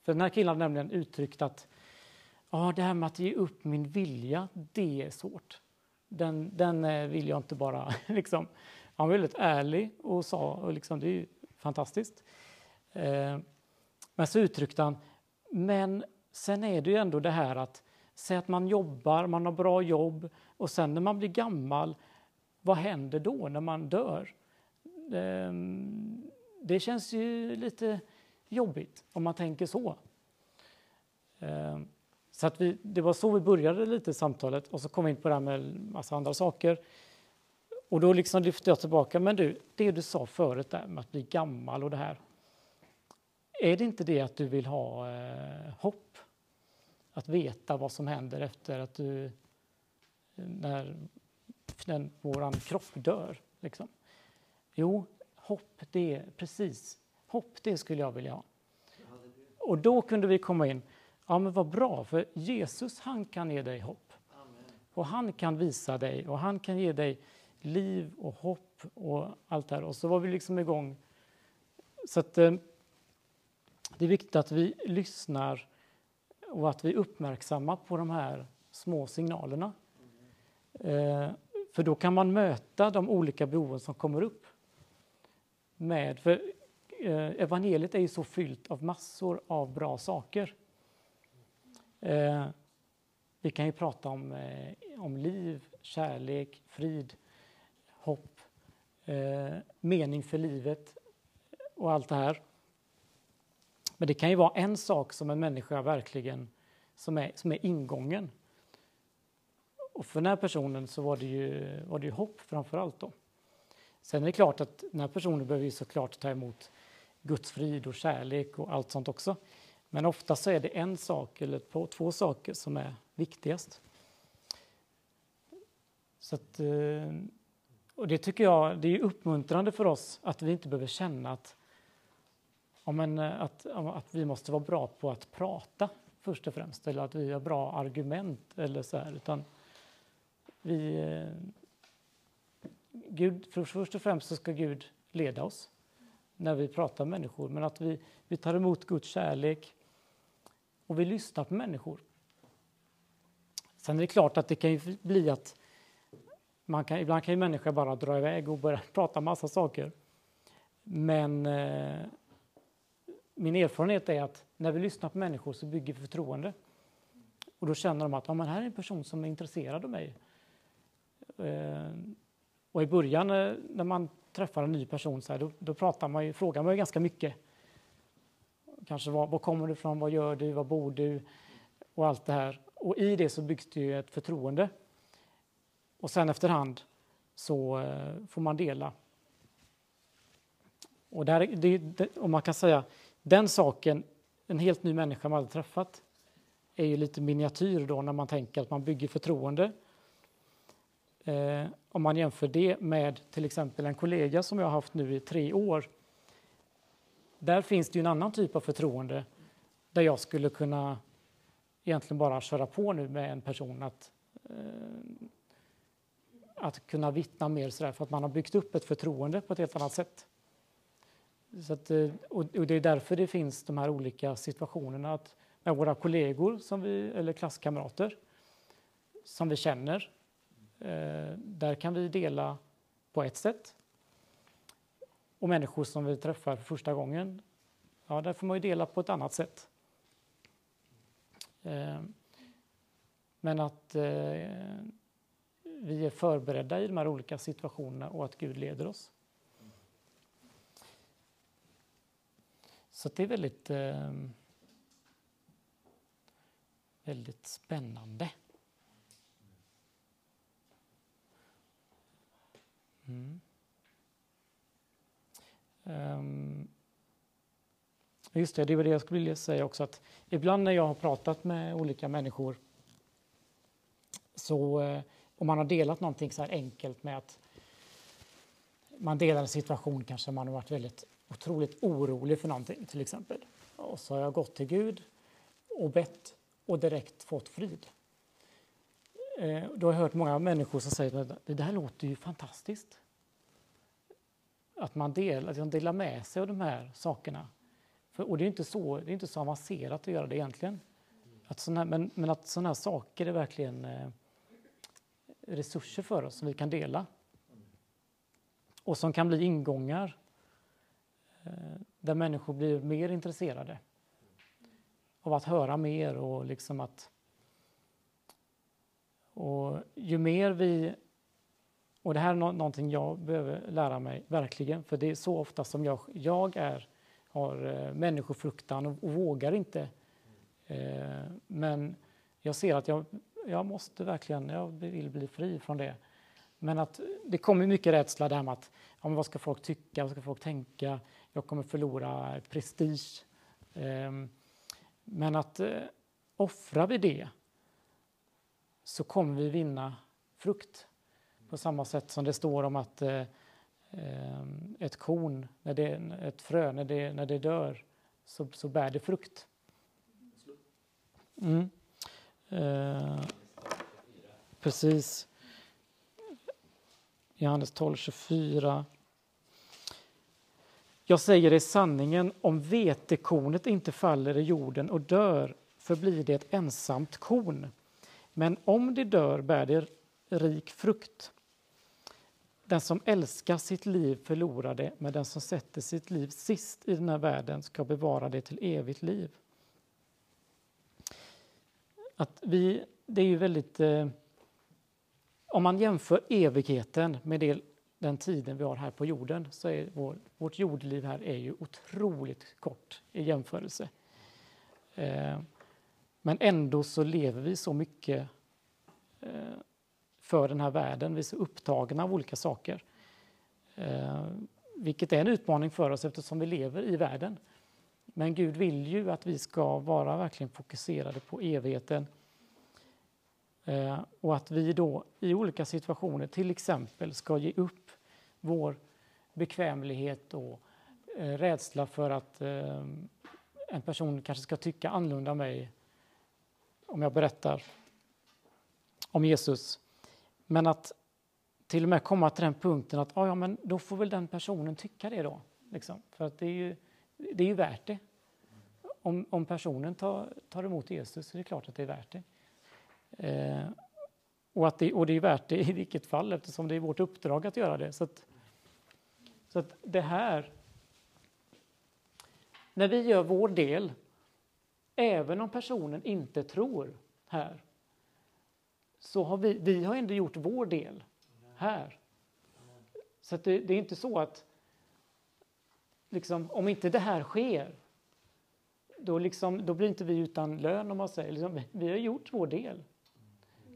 För den här killen hade nämligen uttryckt att ja, det här med att ge upp min vilja, det är svårt. Den, den eh, vill jag inte bara liksom han var väldigt ärlig och sa, och liksom, det är ju fantastiskt. Eh, men så uttryckte han, men sen är det ju ändå det här att säg att man jobbar, man har bra jobb och sen när man blir gammal, vad händer då när man dör? Ehm, det känns ju lite jobbigt om man tänker så. Ehm, så att vi, det var så vi började lite samtalet och så kom vi in på det här med massa andra saker. Och då liksom lyfte jag tillbaka, men du, det du sa förut där med att bli gammal och det här. Är det inte det att du vill ha eh, hopp? Att veta vad som händer efter att du, när den, våran kropp dör. Liksom. Jo, hopp, det precis. Hopp, det skulle jag vilja ha. Och då kunde vi komma in. Ja, men vad bra, för Jesus, han kan ge dig hopp. Och han kan visa dig och han kan ge dig liv och hopp och allt det här. Och så var vi liksom igång. Så att, eh, det är viktigt att vi lyssnar och att vi är uppmärksamma på de här små signalerna. Eh, för då kan man möta de olika behoven som kommer upp. Med, för eh, evangeliet är ju så fyllt av massor av bra saker. Eh, vi kan ju prata om, eh, om liv, kärlek, frid, hopp, eh, mening för livet och allt det här. Men det kan ju vara en sak som en människa verkligen, som är, som är ingången. Och för den här personen så var det ju, var det ju hopp framför allt då. Sen är det klart att den här personen behöver ju såklart ta emot Guds frid och kärlek och allt sånt också. Men ofta så är det en sak eller två saker som är viktigast. Så att, eh, och det tycker jag det är uppmuntrande för oss att vi inte behöver känna att, men, eh, att, att vi måste vara bra på att prata först och främst eller att vi har bra argument eller så här, utan vi eh, Gud, först och främst så ska Gud leda oss när vi pratar med människor, men att vi, vi tar emot Guds kärlek och vi lyssnar på människor. Sen är det klart att det kan ju bli att man kan, ibland kan ju människor bara dra iväg och börja prata massa saker. Men eh, min erfarenhet är att när vi lyssnar på människor så bygger vi förtroende. Och då känner de att ja, men här är en person som är intresserad av mig. Eh, och i början eh, när man träffar en ny person så här, då, då pratar man ju, frågar man ju ganska mycket. Kanske var, var kommer du ifrån, vad gör du, var bor du och allt det här. Och i det så byggs det ju ett förtroende. Och sen efterhand så eh, får man dela. Och där, det, det, och man kan säga den saken, en helt ny människa man aldrig träffat, är ju lite miniatyr då när man tänker att man bygger förtroende. Eh, om man jämför det med till exempel en kollega som jag har haft nu i tre år. där finns det ju en annan typ av förtroende där jag skulle kunna egentligen bara köra på nu med en person att, eh, att kunna vittna mer sådär för att man har byggt upp ett förtroende på ett helt annat sätt. Så att, eh, och, det är därför det finns de här olika situationerna att med våra kollegor som vi, eller klasskamrater som vi känner. Eh, där kan vi dela på ett sätt. Och människor som vi träffar för första gången, ja, där får man ju dela på ett annat sätt. Eh, men att vi är förberedda i de här olika situationerna och att Gud leder oss. Så det är väldigt, eh, väldigt spännande. Mm. Um, just det, det var det jag skulle vilja säga också att ibland när jag har pratat med olika människor så eh, om man har delat någonting så här enkelt med att man delar en situation kanske man har varit väldigt otroligt orolig för någonting till exempel. Och så har jag gått till Gud och bett och direkt fått frid. Eh, då har jag hört många människor som säger att det där låter ju fantastiskt. Att man delar, att man delar med sig av de här sakerna. För, och det är, inte så, det är inte så avancerat att göra det egentligen. Att här, men, men att sådana här saker är verkligen eh, resurser för oss som vi kan dela. Och som kan bli ingångar Eh, där människor blir mer intresserade av att höra mer och liksom att och ju mer vi... Och det här är någonting jag behöver lära mig, verkligen. För det är så ofta som jag, jag är, har eh, människofruktan och, och vågar inte. Eh, men jag ser att jag, jag måste verkligen, jag vill bli fri från det. Men att det kommer mycket rädsla där med att ja, vad ska folk tycka, vad ska folk tänka? Jag kommer förlora prestige. Ehm, men att eh, offrar vi det så kommer vi vinna frukt. På samma sätt som det står om att eh, ehm, ett korn, när det, ett frö, när det, när det dör så, så bär det frukt. Mm. Eh, precis. Johannes 12, 24. Jag säger dig sanningen, om vetekornet inte faller i jorden och dör förblir det ett ensamt korn. Men om det dör bär det rik frukt. Den som älskar sitt liv förlorar det, men den som sätter sitt liv sist i den här världen ska bevara det till evigt liv. Att vi, det är ju väldigt... Eh, om man jämför evigheten med det, den tiden vi har här på jorden så är vår, vårt jordliv här är ju otroligt kort i jämförelse. Eh, men ändå så lever vi så mycket eh, för den här världen. Vi är så upptagna av olika saker. Eh, vilket är en utmaning för oss eftersom vi lever i världen. Men Gud vill ju att vi ska vara verkligen fokuserade på evigheten. Eh, och att vi då i olika situationer till exempel ska ge upp vår bekvämlighet och eh, rädsla för att eh, en person kanske ska tycka annorlunda om mig om jag berättar om Jesus. Men att till och med komma till den punkten att ah, ja, men då får väl den personen tycka det då. Liksom. För att det är ju, det är ju värt det. Om, om personen tar, tar emot Jesus så är det klart att det är värt det. Eh, och, att det, och det är värt det i vilket fall eftersom det är vårt uppdrag att göra det. Så att, så att det här, när vi gör vår del Även om personen inte tror här så har vi, vi har ändå gjort vår del här. Så det, det, är inte så att liksom, om inte det här sker då, liksom, då blir inte vi utan lön om man säger. Liksom, vi har gjort vår del.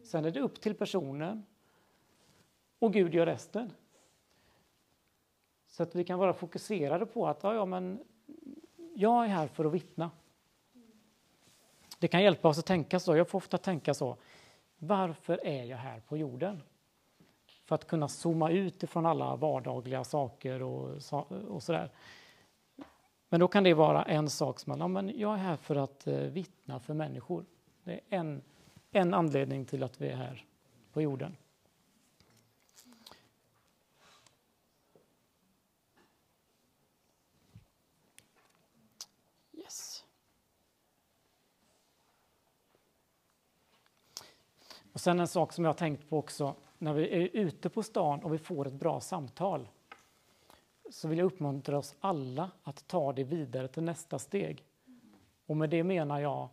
Sen är det upp till personen och Gud gör resten. Så att vi kan vara fokuserade på att ja, ja, men jag är här för att vittna. Det kan hjälpa oss att tänka så. Jag får ofta tänka så. Varför är jag här på jorden? För att kunna zooma ut ifrån alla vardagliga saker och, och sådär. Men då kan det vara en sak som man, ja, men jag är här för att eh, vittna för människor. Det är en, en anledning till att vi är här på jorden. Och sen en sak som jag har tänkt på också, när vi är ute på stan och vi får ett bra samtal så vill jag uppmuntra oss alla att ta det vidare till nästa steg. Och med det menar jag,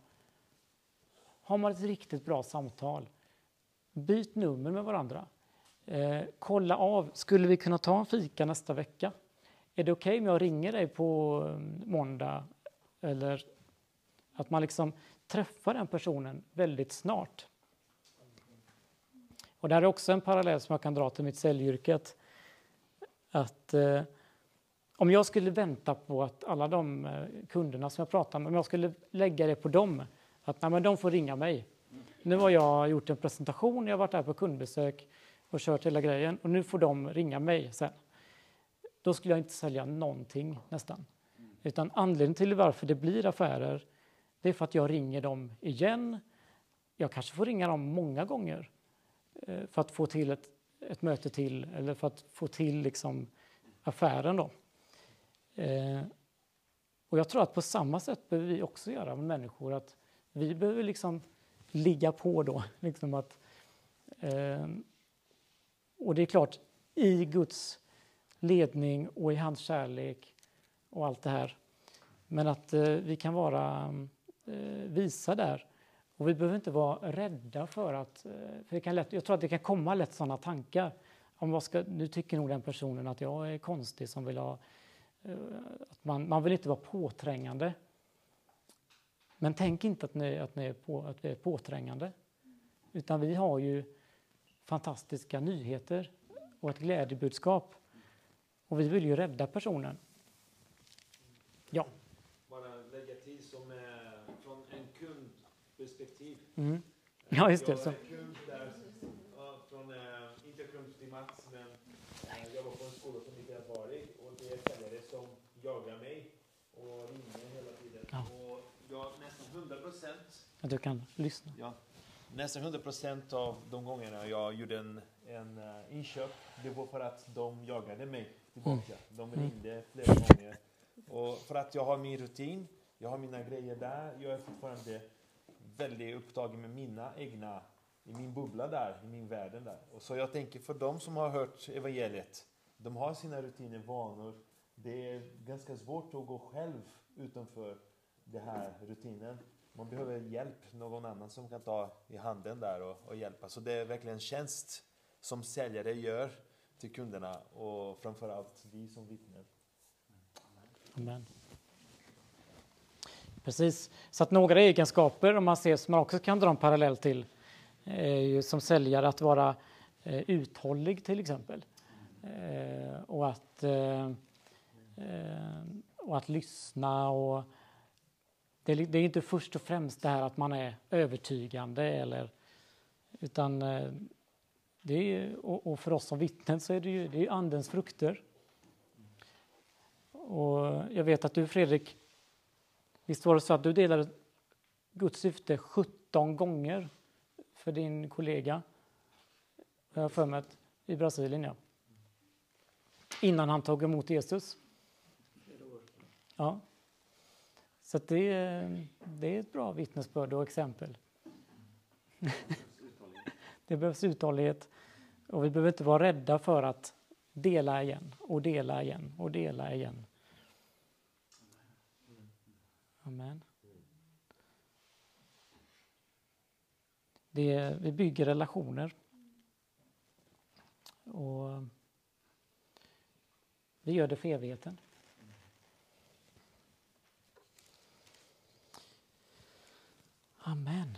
har man ett riktigt bra samtal, byt nummer med varandra. Eh, kolla av, skulle vi kunna ta en fika nästa vecka? Är det okej okay om jag ringer dig på eh, måndag? Eller att man liksom träffar den personen väldigt snart. Och det här är också en parallell som jag kan dra till mitt säljyrket. Att eh, om jag skulle vänta på att alla de eh, kunderna som jag pratar med, om jag skulle lägga det på dem, att nej, men de får ringa mig. Nu har jag gjort en presentation, jag har varit där på kundbesök och kört hela grejen och nu får de ringa mig sen. Då skulle jag inte sälja någonting nästan. Utan anledningen till varför det blir affärer, det är för att jag ringer dem igen. Jag kanske får ringa dem många gånger Eh, för att få till ett, ett möte till eller för att få till liksom affären. Då. Eh, och jag tror att på samma sätt behöver vi också göra med människor. att Vi behöver liksom ligga på då. Liksom att, eh, och det är klart, i Guds ledning och i hans kärlek och allt det här. Men att eh, vi kan vara eh, visa där. Och vi behöver inte vara rädda för att... Eh, för det kan lätt, jag tror att det kan komma lätt sådana tankar. Om vad ska, nu tycker nog den personen att jag är konstig som vill ha eh, att man, man vill inte vara påträngande. Men tänk inte att, ni, att, ni är på, att vi är påträngande. Utan vi har ju fantastiska nyheter och ett glädjebudskap. Och vi vill ju rädda personen. Ja. Bara lägga till som är från en kundperspektiv. Mm. Ja, just det. Så. är kund där, från, inte kund till Mats, men jag var på en skola som inte är varig och det är säljare som jagar mig och ringer hela tiden. Ja. Och jag nästan 100 procent Att du kan lyssna. Ja. Nästan 100 procent av de gångerna jag gjorde en, en uh, inköp, det var för att de jagade mig tillbaka. De ringde flera gånger. Och för att jag har min rutin, jag har mina grejer där, jag är fortfarande väldigt upptagen med mina egna, i min bubbla där, i min värld där. Och så jag tänker för de som har hört evangeliet, de har sina rutiner, vanor. Det är ganska svårt att gå själv utanför den här rutinen. Man behöver hjälp, någon annan som kan ta i handen där och, och hjälpa. Så det är verkligen en tjänst som säljare gör till kunderna och framförallt vi som vittnen. Amen. Precis, så att några egenskaper om man ser som man också kan dra en parallell till är ju som säljare att vara eh, uthållig till exempel. Eh, och, att, eh, eh och att lyssna och det är, det är inte först och främst det här att man är övertygande eller utan eh, det är, och, och för oss som vittnen så är det ju det är andens frukter. Och jag vet att du Fredrik, visst var det så att du delade Guds syfte 17 gånger för din kollega, jag har för mig, i Brasilien. Ja. Innan han tog emot Jesus. Ja. Så det, är, det är ett bra vittnesbörd och exempel. det behövs uthållighet och vi behöver inte vara rädda för att dela igen och dela igen och dela igen. Amen. Det, vi bygger relationer. Och vi gör det för evigheten. Amen.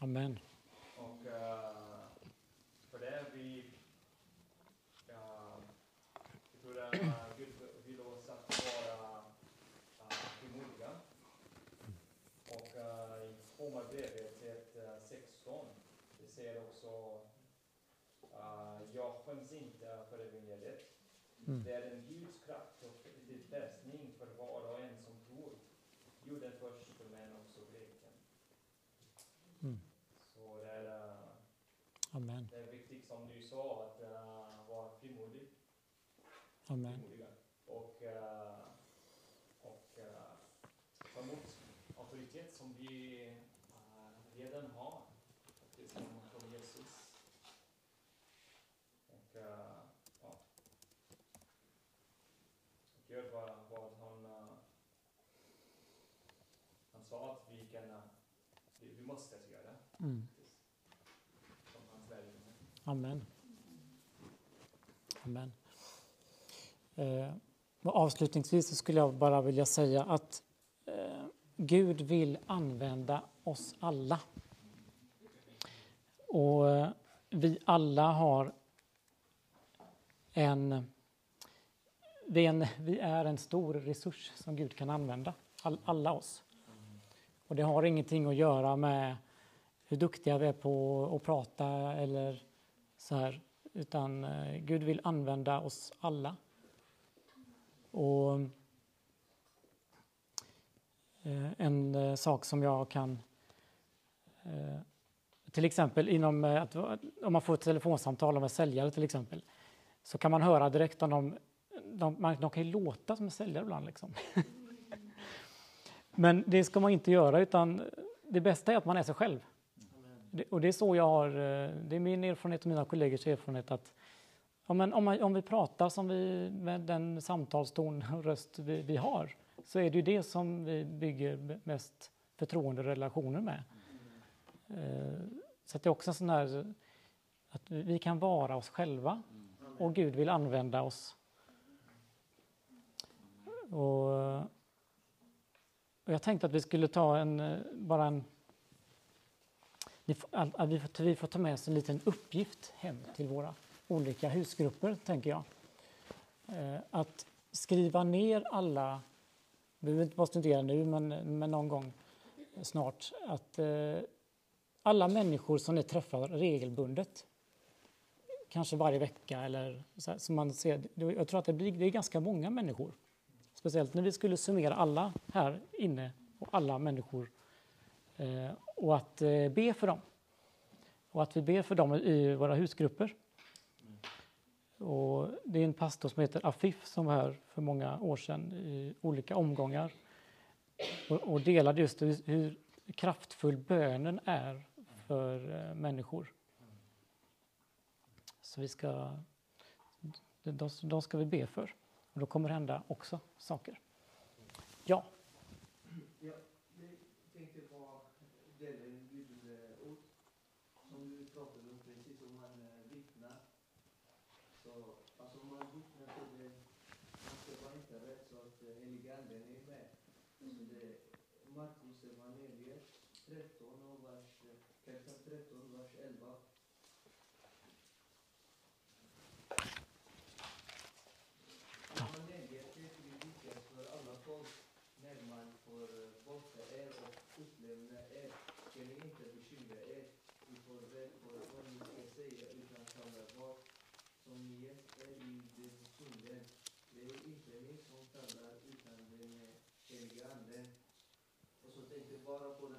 Amen. Och eh, för det vi... Uh, jag tror att uh, Gud vill oss att vara uh, frimodiga. Och uh, i Romarbrevet 1, uh, 16, det säger också uh, Jag skäms inte för evangeliet. Mm. Det är en Guds kraft och till frälsning för var och en som tror. Juden först, men också greken. Mm. Så det är, eh, Amen. det är viktigt som du sa att uh, vara frimodig. Amen. frimodiga. Och, eh, och uh, ta emot auktoritet som vi eh, redan har. Som från Jesus. Och eh, ja. Och gör vad, vad han, eh, han sa att vi kan, vi, vi måste göra. Mm. Amen. Amen. Eh, avslutningsvis så skulle jag bara vilja säga att eh, Gud vill använda oss alla. Och eh, vi alla har en vi är, en, vi är en stor resurs som Gud kan använda, all, alla oss. Och det har ingenting att göra med hur duktiga vi är på att prata eller så här, utan eh, Gud vill använda oss alla. Och eh, en eh, sak som jag kan till exempel inom att, om man får ett telefonsamtal av en säljare till exempel så kan man höra direkt om de, de, man, de kan ju låta som en säljare ibland liksom. Men det ska man inte göra utan det bästa är att man är sig själv. Det, och det är så jag har, eh, det är min erfarenhet och mina kollegors erfarenhet att ja, men om, man, om vi pratar som vi, med den samtalston och röst vi, vi har så är det ju det som vi bygger mest förtroenderelationer med. Eh, så att det är också en sån här att vi kan vara oss själva och Gud vill använda oss. Och, och jag tänkte att vi skulle ta en, eh, bara en att vi, får, vi får ta med oss en liten uppgift hem till våra olika husgrupper, tänker jag. Eh, att skriva ner alla, vi behöver inte bara studera nu, men, men någon gång snart, att eh, alla människor som ni träffar regelbundet, kanske varje vecka eller så, här, så man ser, jag tror att det, blir, det är ganska många människor. Speciellt när vi skulle summera alla här inne och alla människor Eh, och att eh, be för dem. Och att vi ber för dem i våra husgrupper. Och det är en pastor som heter Afif som var här för många år sedan i olika omgångar och, och delade just hur, hur kraftfull bönen är för eh, människor. Så vi ska, de, de ska vi be för. Och då kommer det hända också saker. Ja, jag tänkte på dela en bibelord som du pratade om precis, om man eh, vittnar. Så, alltså om man vittnar så det, man ska vara inte rädd så att eh, heliga anden är med. Så det är Markus evangeliet 13 och vers, kapitel 13, vers 11. Evangeliet är predikat för alla folk när man får eh, borta er och utlämna er. Ska ni inte bekymra er i förväg för vad ni ska säga utan samla vad som ges er i den stunden. Det är inte ni som talar utan den heliga Ande. Och så tänkte jag bara på den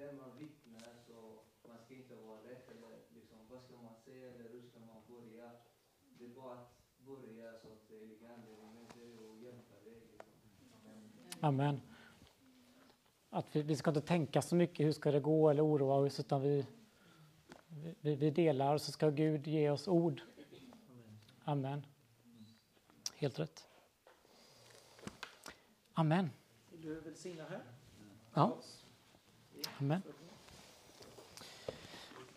när man vittnar så man ska inte vara rädd eller liksom, vad ska man säga eller hur ska man börja? Det är bara att börja så att Ande är med dig och hjälpa dig. Liksom. Amen. Att vi, vi ska inte tänka så mycket hur ska det gå eller oroa oss utan vi, vi, vi delar och så ska Gud ge oss ord. Amen. Helt rätt. Amen. Vill du välsigna här? Ja. Amen.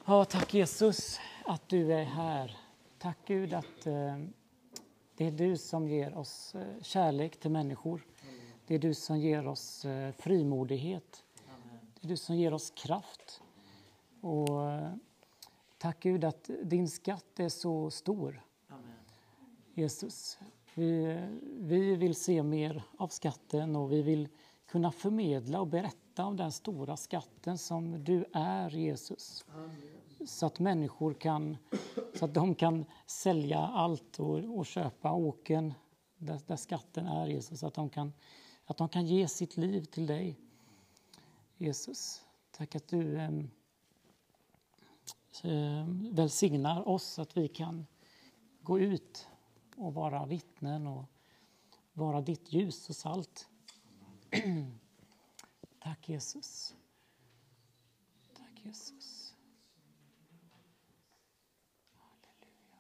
Ja, tack Jesus att du är här. Tack Gud att eh, det är du som ger oss eh, kärlek till människor. Det är du som ger oss eh, frimodighet. Det är du som ger oss kraft. Och eh, tack Gud att din skatt är så stor. Amen. Jesus, vi, eh, vi vill se mer av skatten och vi vill kunna förmedla och berätta om den stora skatten som du är, Jesus. Så att människor kan, så att de kan sälja allt och, och köpa åken där, där skatten är, Jesus. Så att de, kan, att de kan ge sitt liv till dig, Jesus. Tack att du eh, eh, välsignar oss, att vi kan gå ut och vara vittnen och vara ditt ljus och salt. Tack Jesus. Tack Jesus. Halleluja.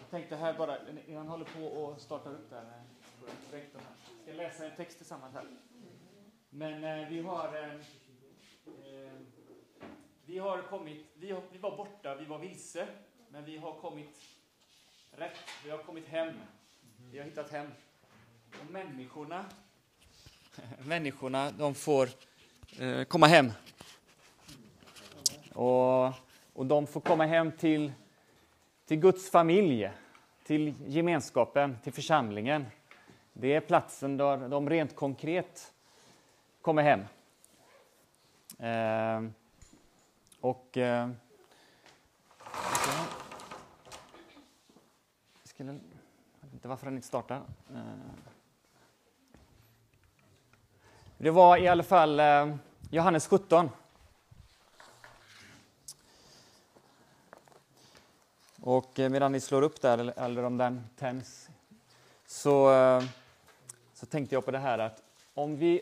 Jag tänkte här bara, han håller på och startar upp där med rektorn här. Jag ska läsa en text tillsammans här. Men eh, vi har eh, eh, vi har kommit, vi, har, vi var borta, vi var vilse, men vi har kommit rätt. Vi har kommit hem. Vi har hittat hem. Och människorna, människorna, de får eh, komma hem. Och, och de får komma hem till, till Guds familj, till gemenskapen, till församlingen. Det är platsen där de rent konkret kommer hem. Eh, och... Eh, jag skulle, jag vet inte varför den inte startar. Eh. Det var i alla fall eh, Johannes 17. Och eh, medan ni slår upp där, eller, om den tänds, så, så tänkte jag på det här att om vi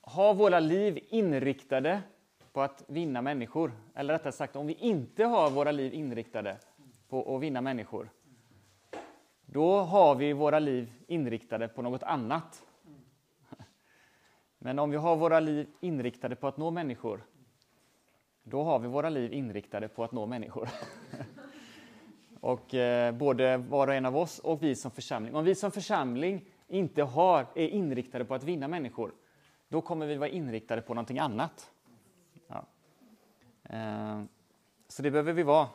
har våra liv inriktade på att vinna människor, eller rättare sagt om vi inte har våra liv inriktade på att vinna människor, då har vi våra liv inriktade på något annat. Men om vi har våra liv inriktade på att nå människor, då har vi våra liv inriktade på att nå människor. och eh, både var och en av oss och vi som församling. Om vi som församling inte har, är inriktade på att vinna människor, då kommer vi vara inriktade på någonting annat. Ja. Eh, så det behöver vi vara.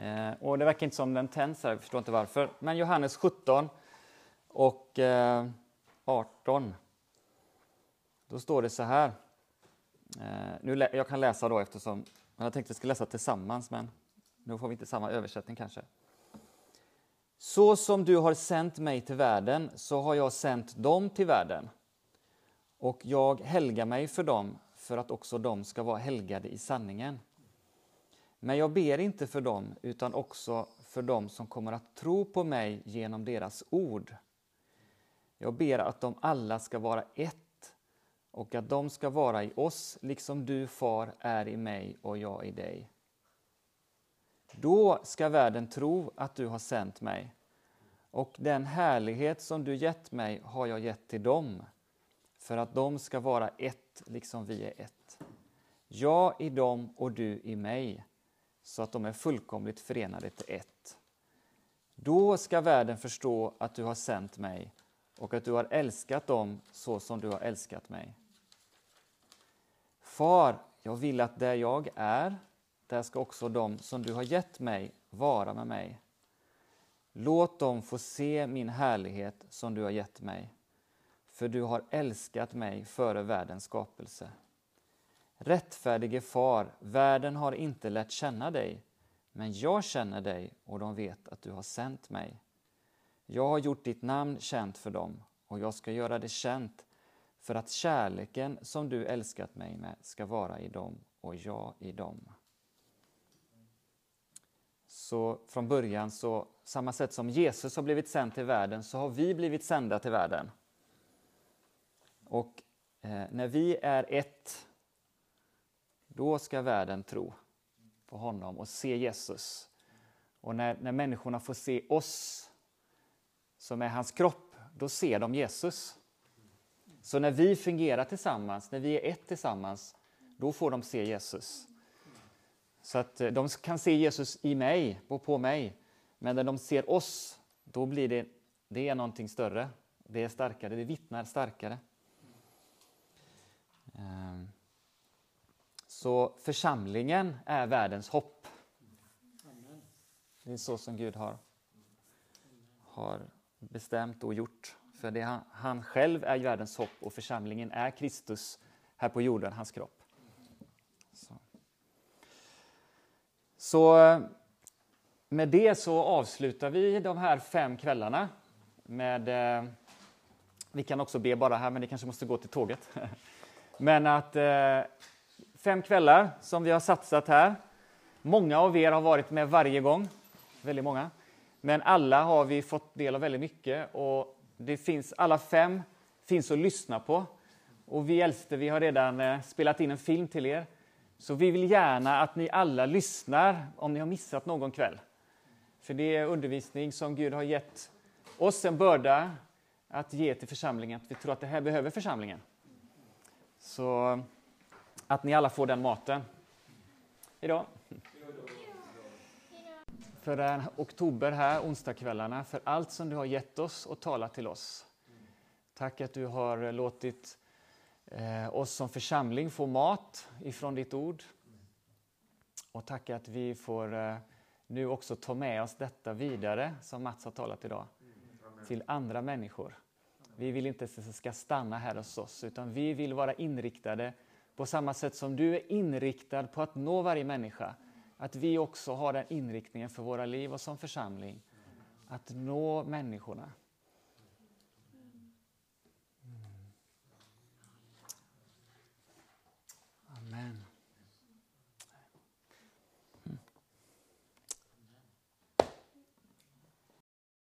Eh, och det verkar inte som den tänds här, jag förstår inte varför. Men Johannes 17 och eh, 18. Då står det så här. Eh, nu jag kan läsa då eftersom jag tänkte att vi skulle läsa tillsammans, men nu får vi inte samma översättning kanske. Så som du har sänt mig till världen, så har jag sänt dem till världen. Och jag helgar mig för dem, för att också de ska vara helgade i sanningen. Men jag ber inte för dem, utan också för dem som kommer att tro på mig genom deras ord. Jag ber att de alla ska vara ett och att de ska vara i oss, liksom du, Far, är i mig och jag i dig. Då ska världen tro att du har sänt mig, och den härlighet som du gett mig har jag gett till dem, för att de ska vara ett, liksom vi är ett. Jag i dem och du i mig, så att de är fullkomligt förenade till ett. Då ska världen förstå att du har sänt mig och att du har älskat dem så som du har älskat mig. Far, jag vill att där jag är, där ska också de som du har gett mig vara med mig. Låt dem få se min härlighet som du har gett mig. för du har älskat mig före världens skapelse. Rättfärdige far, världen har inte lärt känna dig, men jag känner dig och de vet att du har sänt mig. Jag har gjort ditt namn känt för dem och jag ska göra det känt för att kärleken som du älskat mig med ska vara i dem och jag i dem. Så från början, så samma sätt som Jesus har blivit sänd till världen, så har vi blivit sända till världen. Och eh, när vi är ett, då ska världen tro på honom och se Jesus. Och när, när människorna får se oss, som är hans kropp, då ser de Jesus. Så när vi fungerar tillsammans, när vi är ett tillsammans, då får de se Jesus. Så att eh, de kan se Jesus i mig och på mig. Men när de ser oss, då blir det, det är någonting större. Det är starkare, det vittnar starkare. Um. Så församlingen är världens hopp. Det är så som Gud har, har bestämt och gjort. För det han, han själv är världens hopp och församlingen är Kristus här på jorden, hans kropp. Så, så med det så avslutar vi de här fem kvällarna med eh, vi kan också be bara här, men det kanske måste gå till tåget. Men att eh, fem kvällar som vi har satsat här. Många av er har varit med varje gång, väldigt många. Men alla har vi fått del av väldigt mycket och det finns, alla fem finns att lyssna på. Och vi äldste, vi har redan eh, spelat in en film till er. Så vi vill gärna att ni alla lyssnar om ni har missat någon kväll. För det är undervisning som Gud har gett oss en börda att ge till församlingen. Vi tror att det här behöver församlingen. Så att ni alla får den maten. Idag. För den oktober här, onsdagskvällarna, för allt som du har gett oss och talat till oss. Tack att du har låtit eh, oss som församling få mat ifrån ditt ord. Och tack att vi får eh, nu också ta med oss detta vidare, som Mats har talat idag, till andra människor. Vi vill inte att det ska stanna här hos oss, utan vi vill vara inriktade på samma sätt som du är inriktad på att nå varje människa. Att vi också har den inriktningen för våra liv och som församling. Att nå människorna.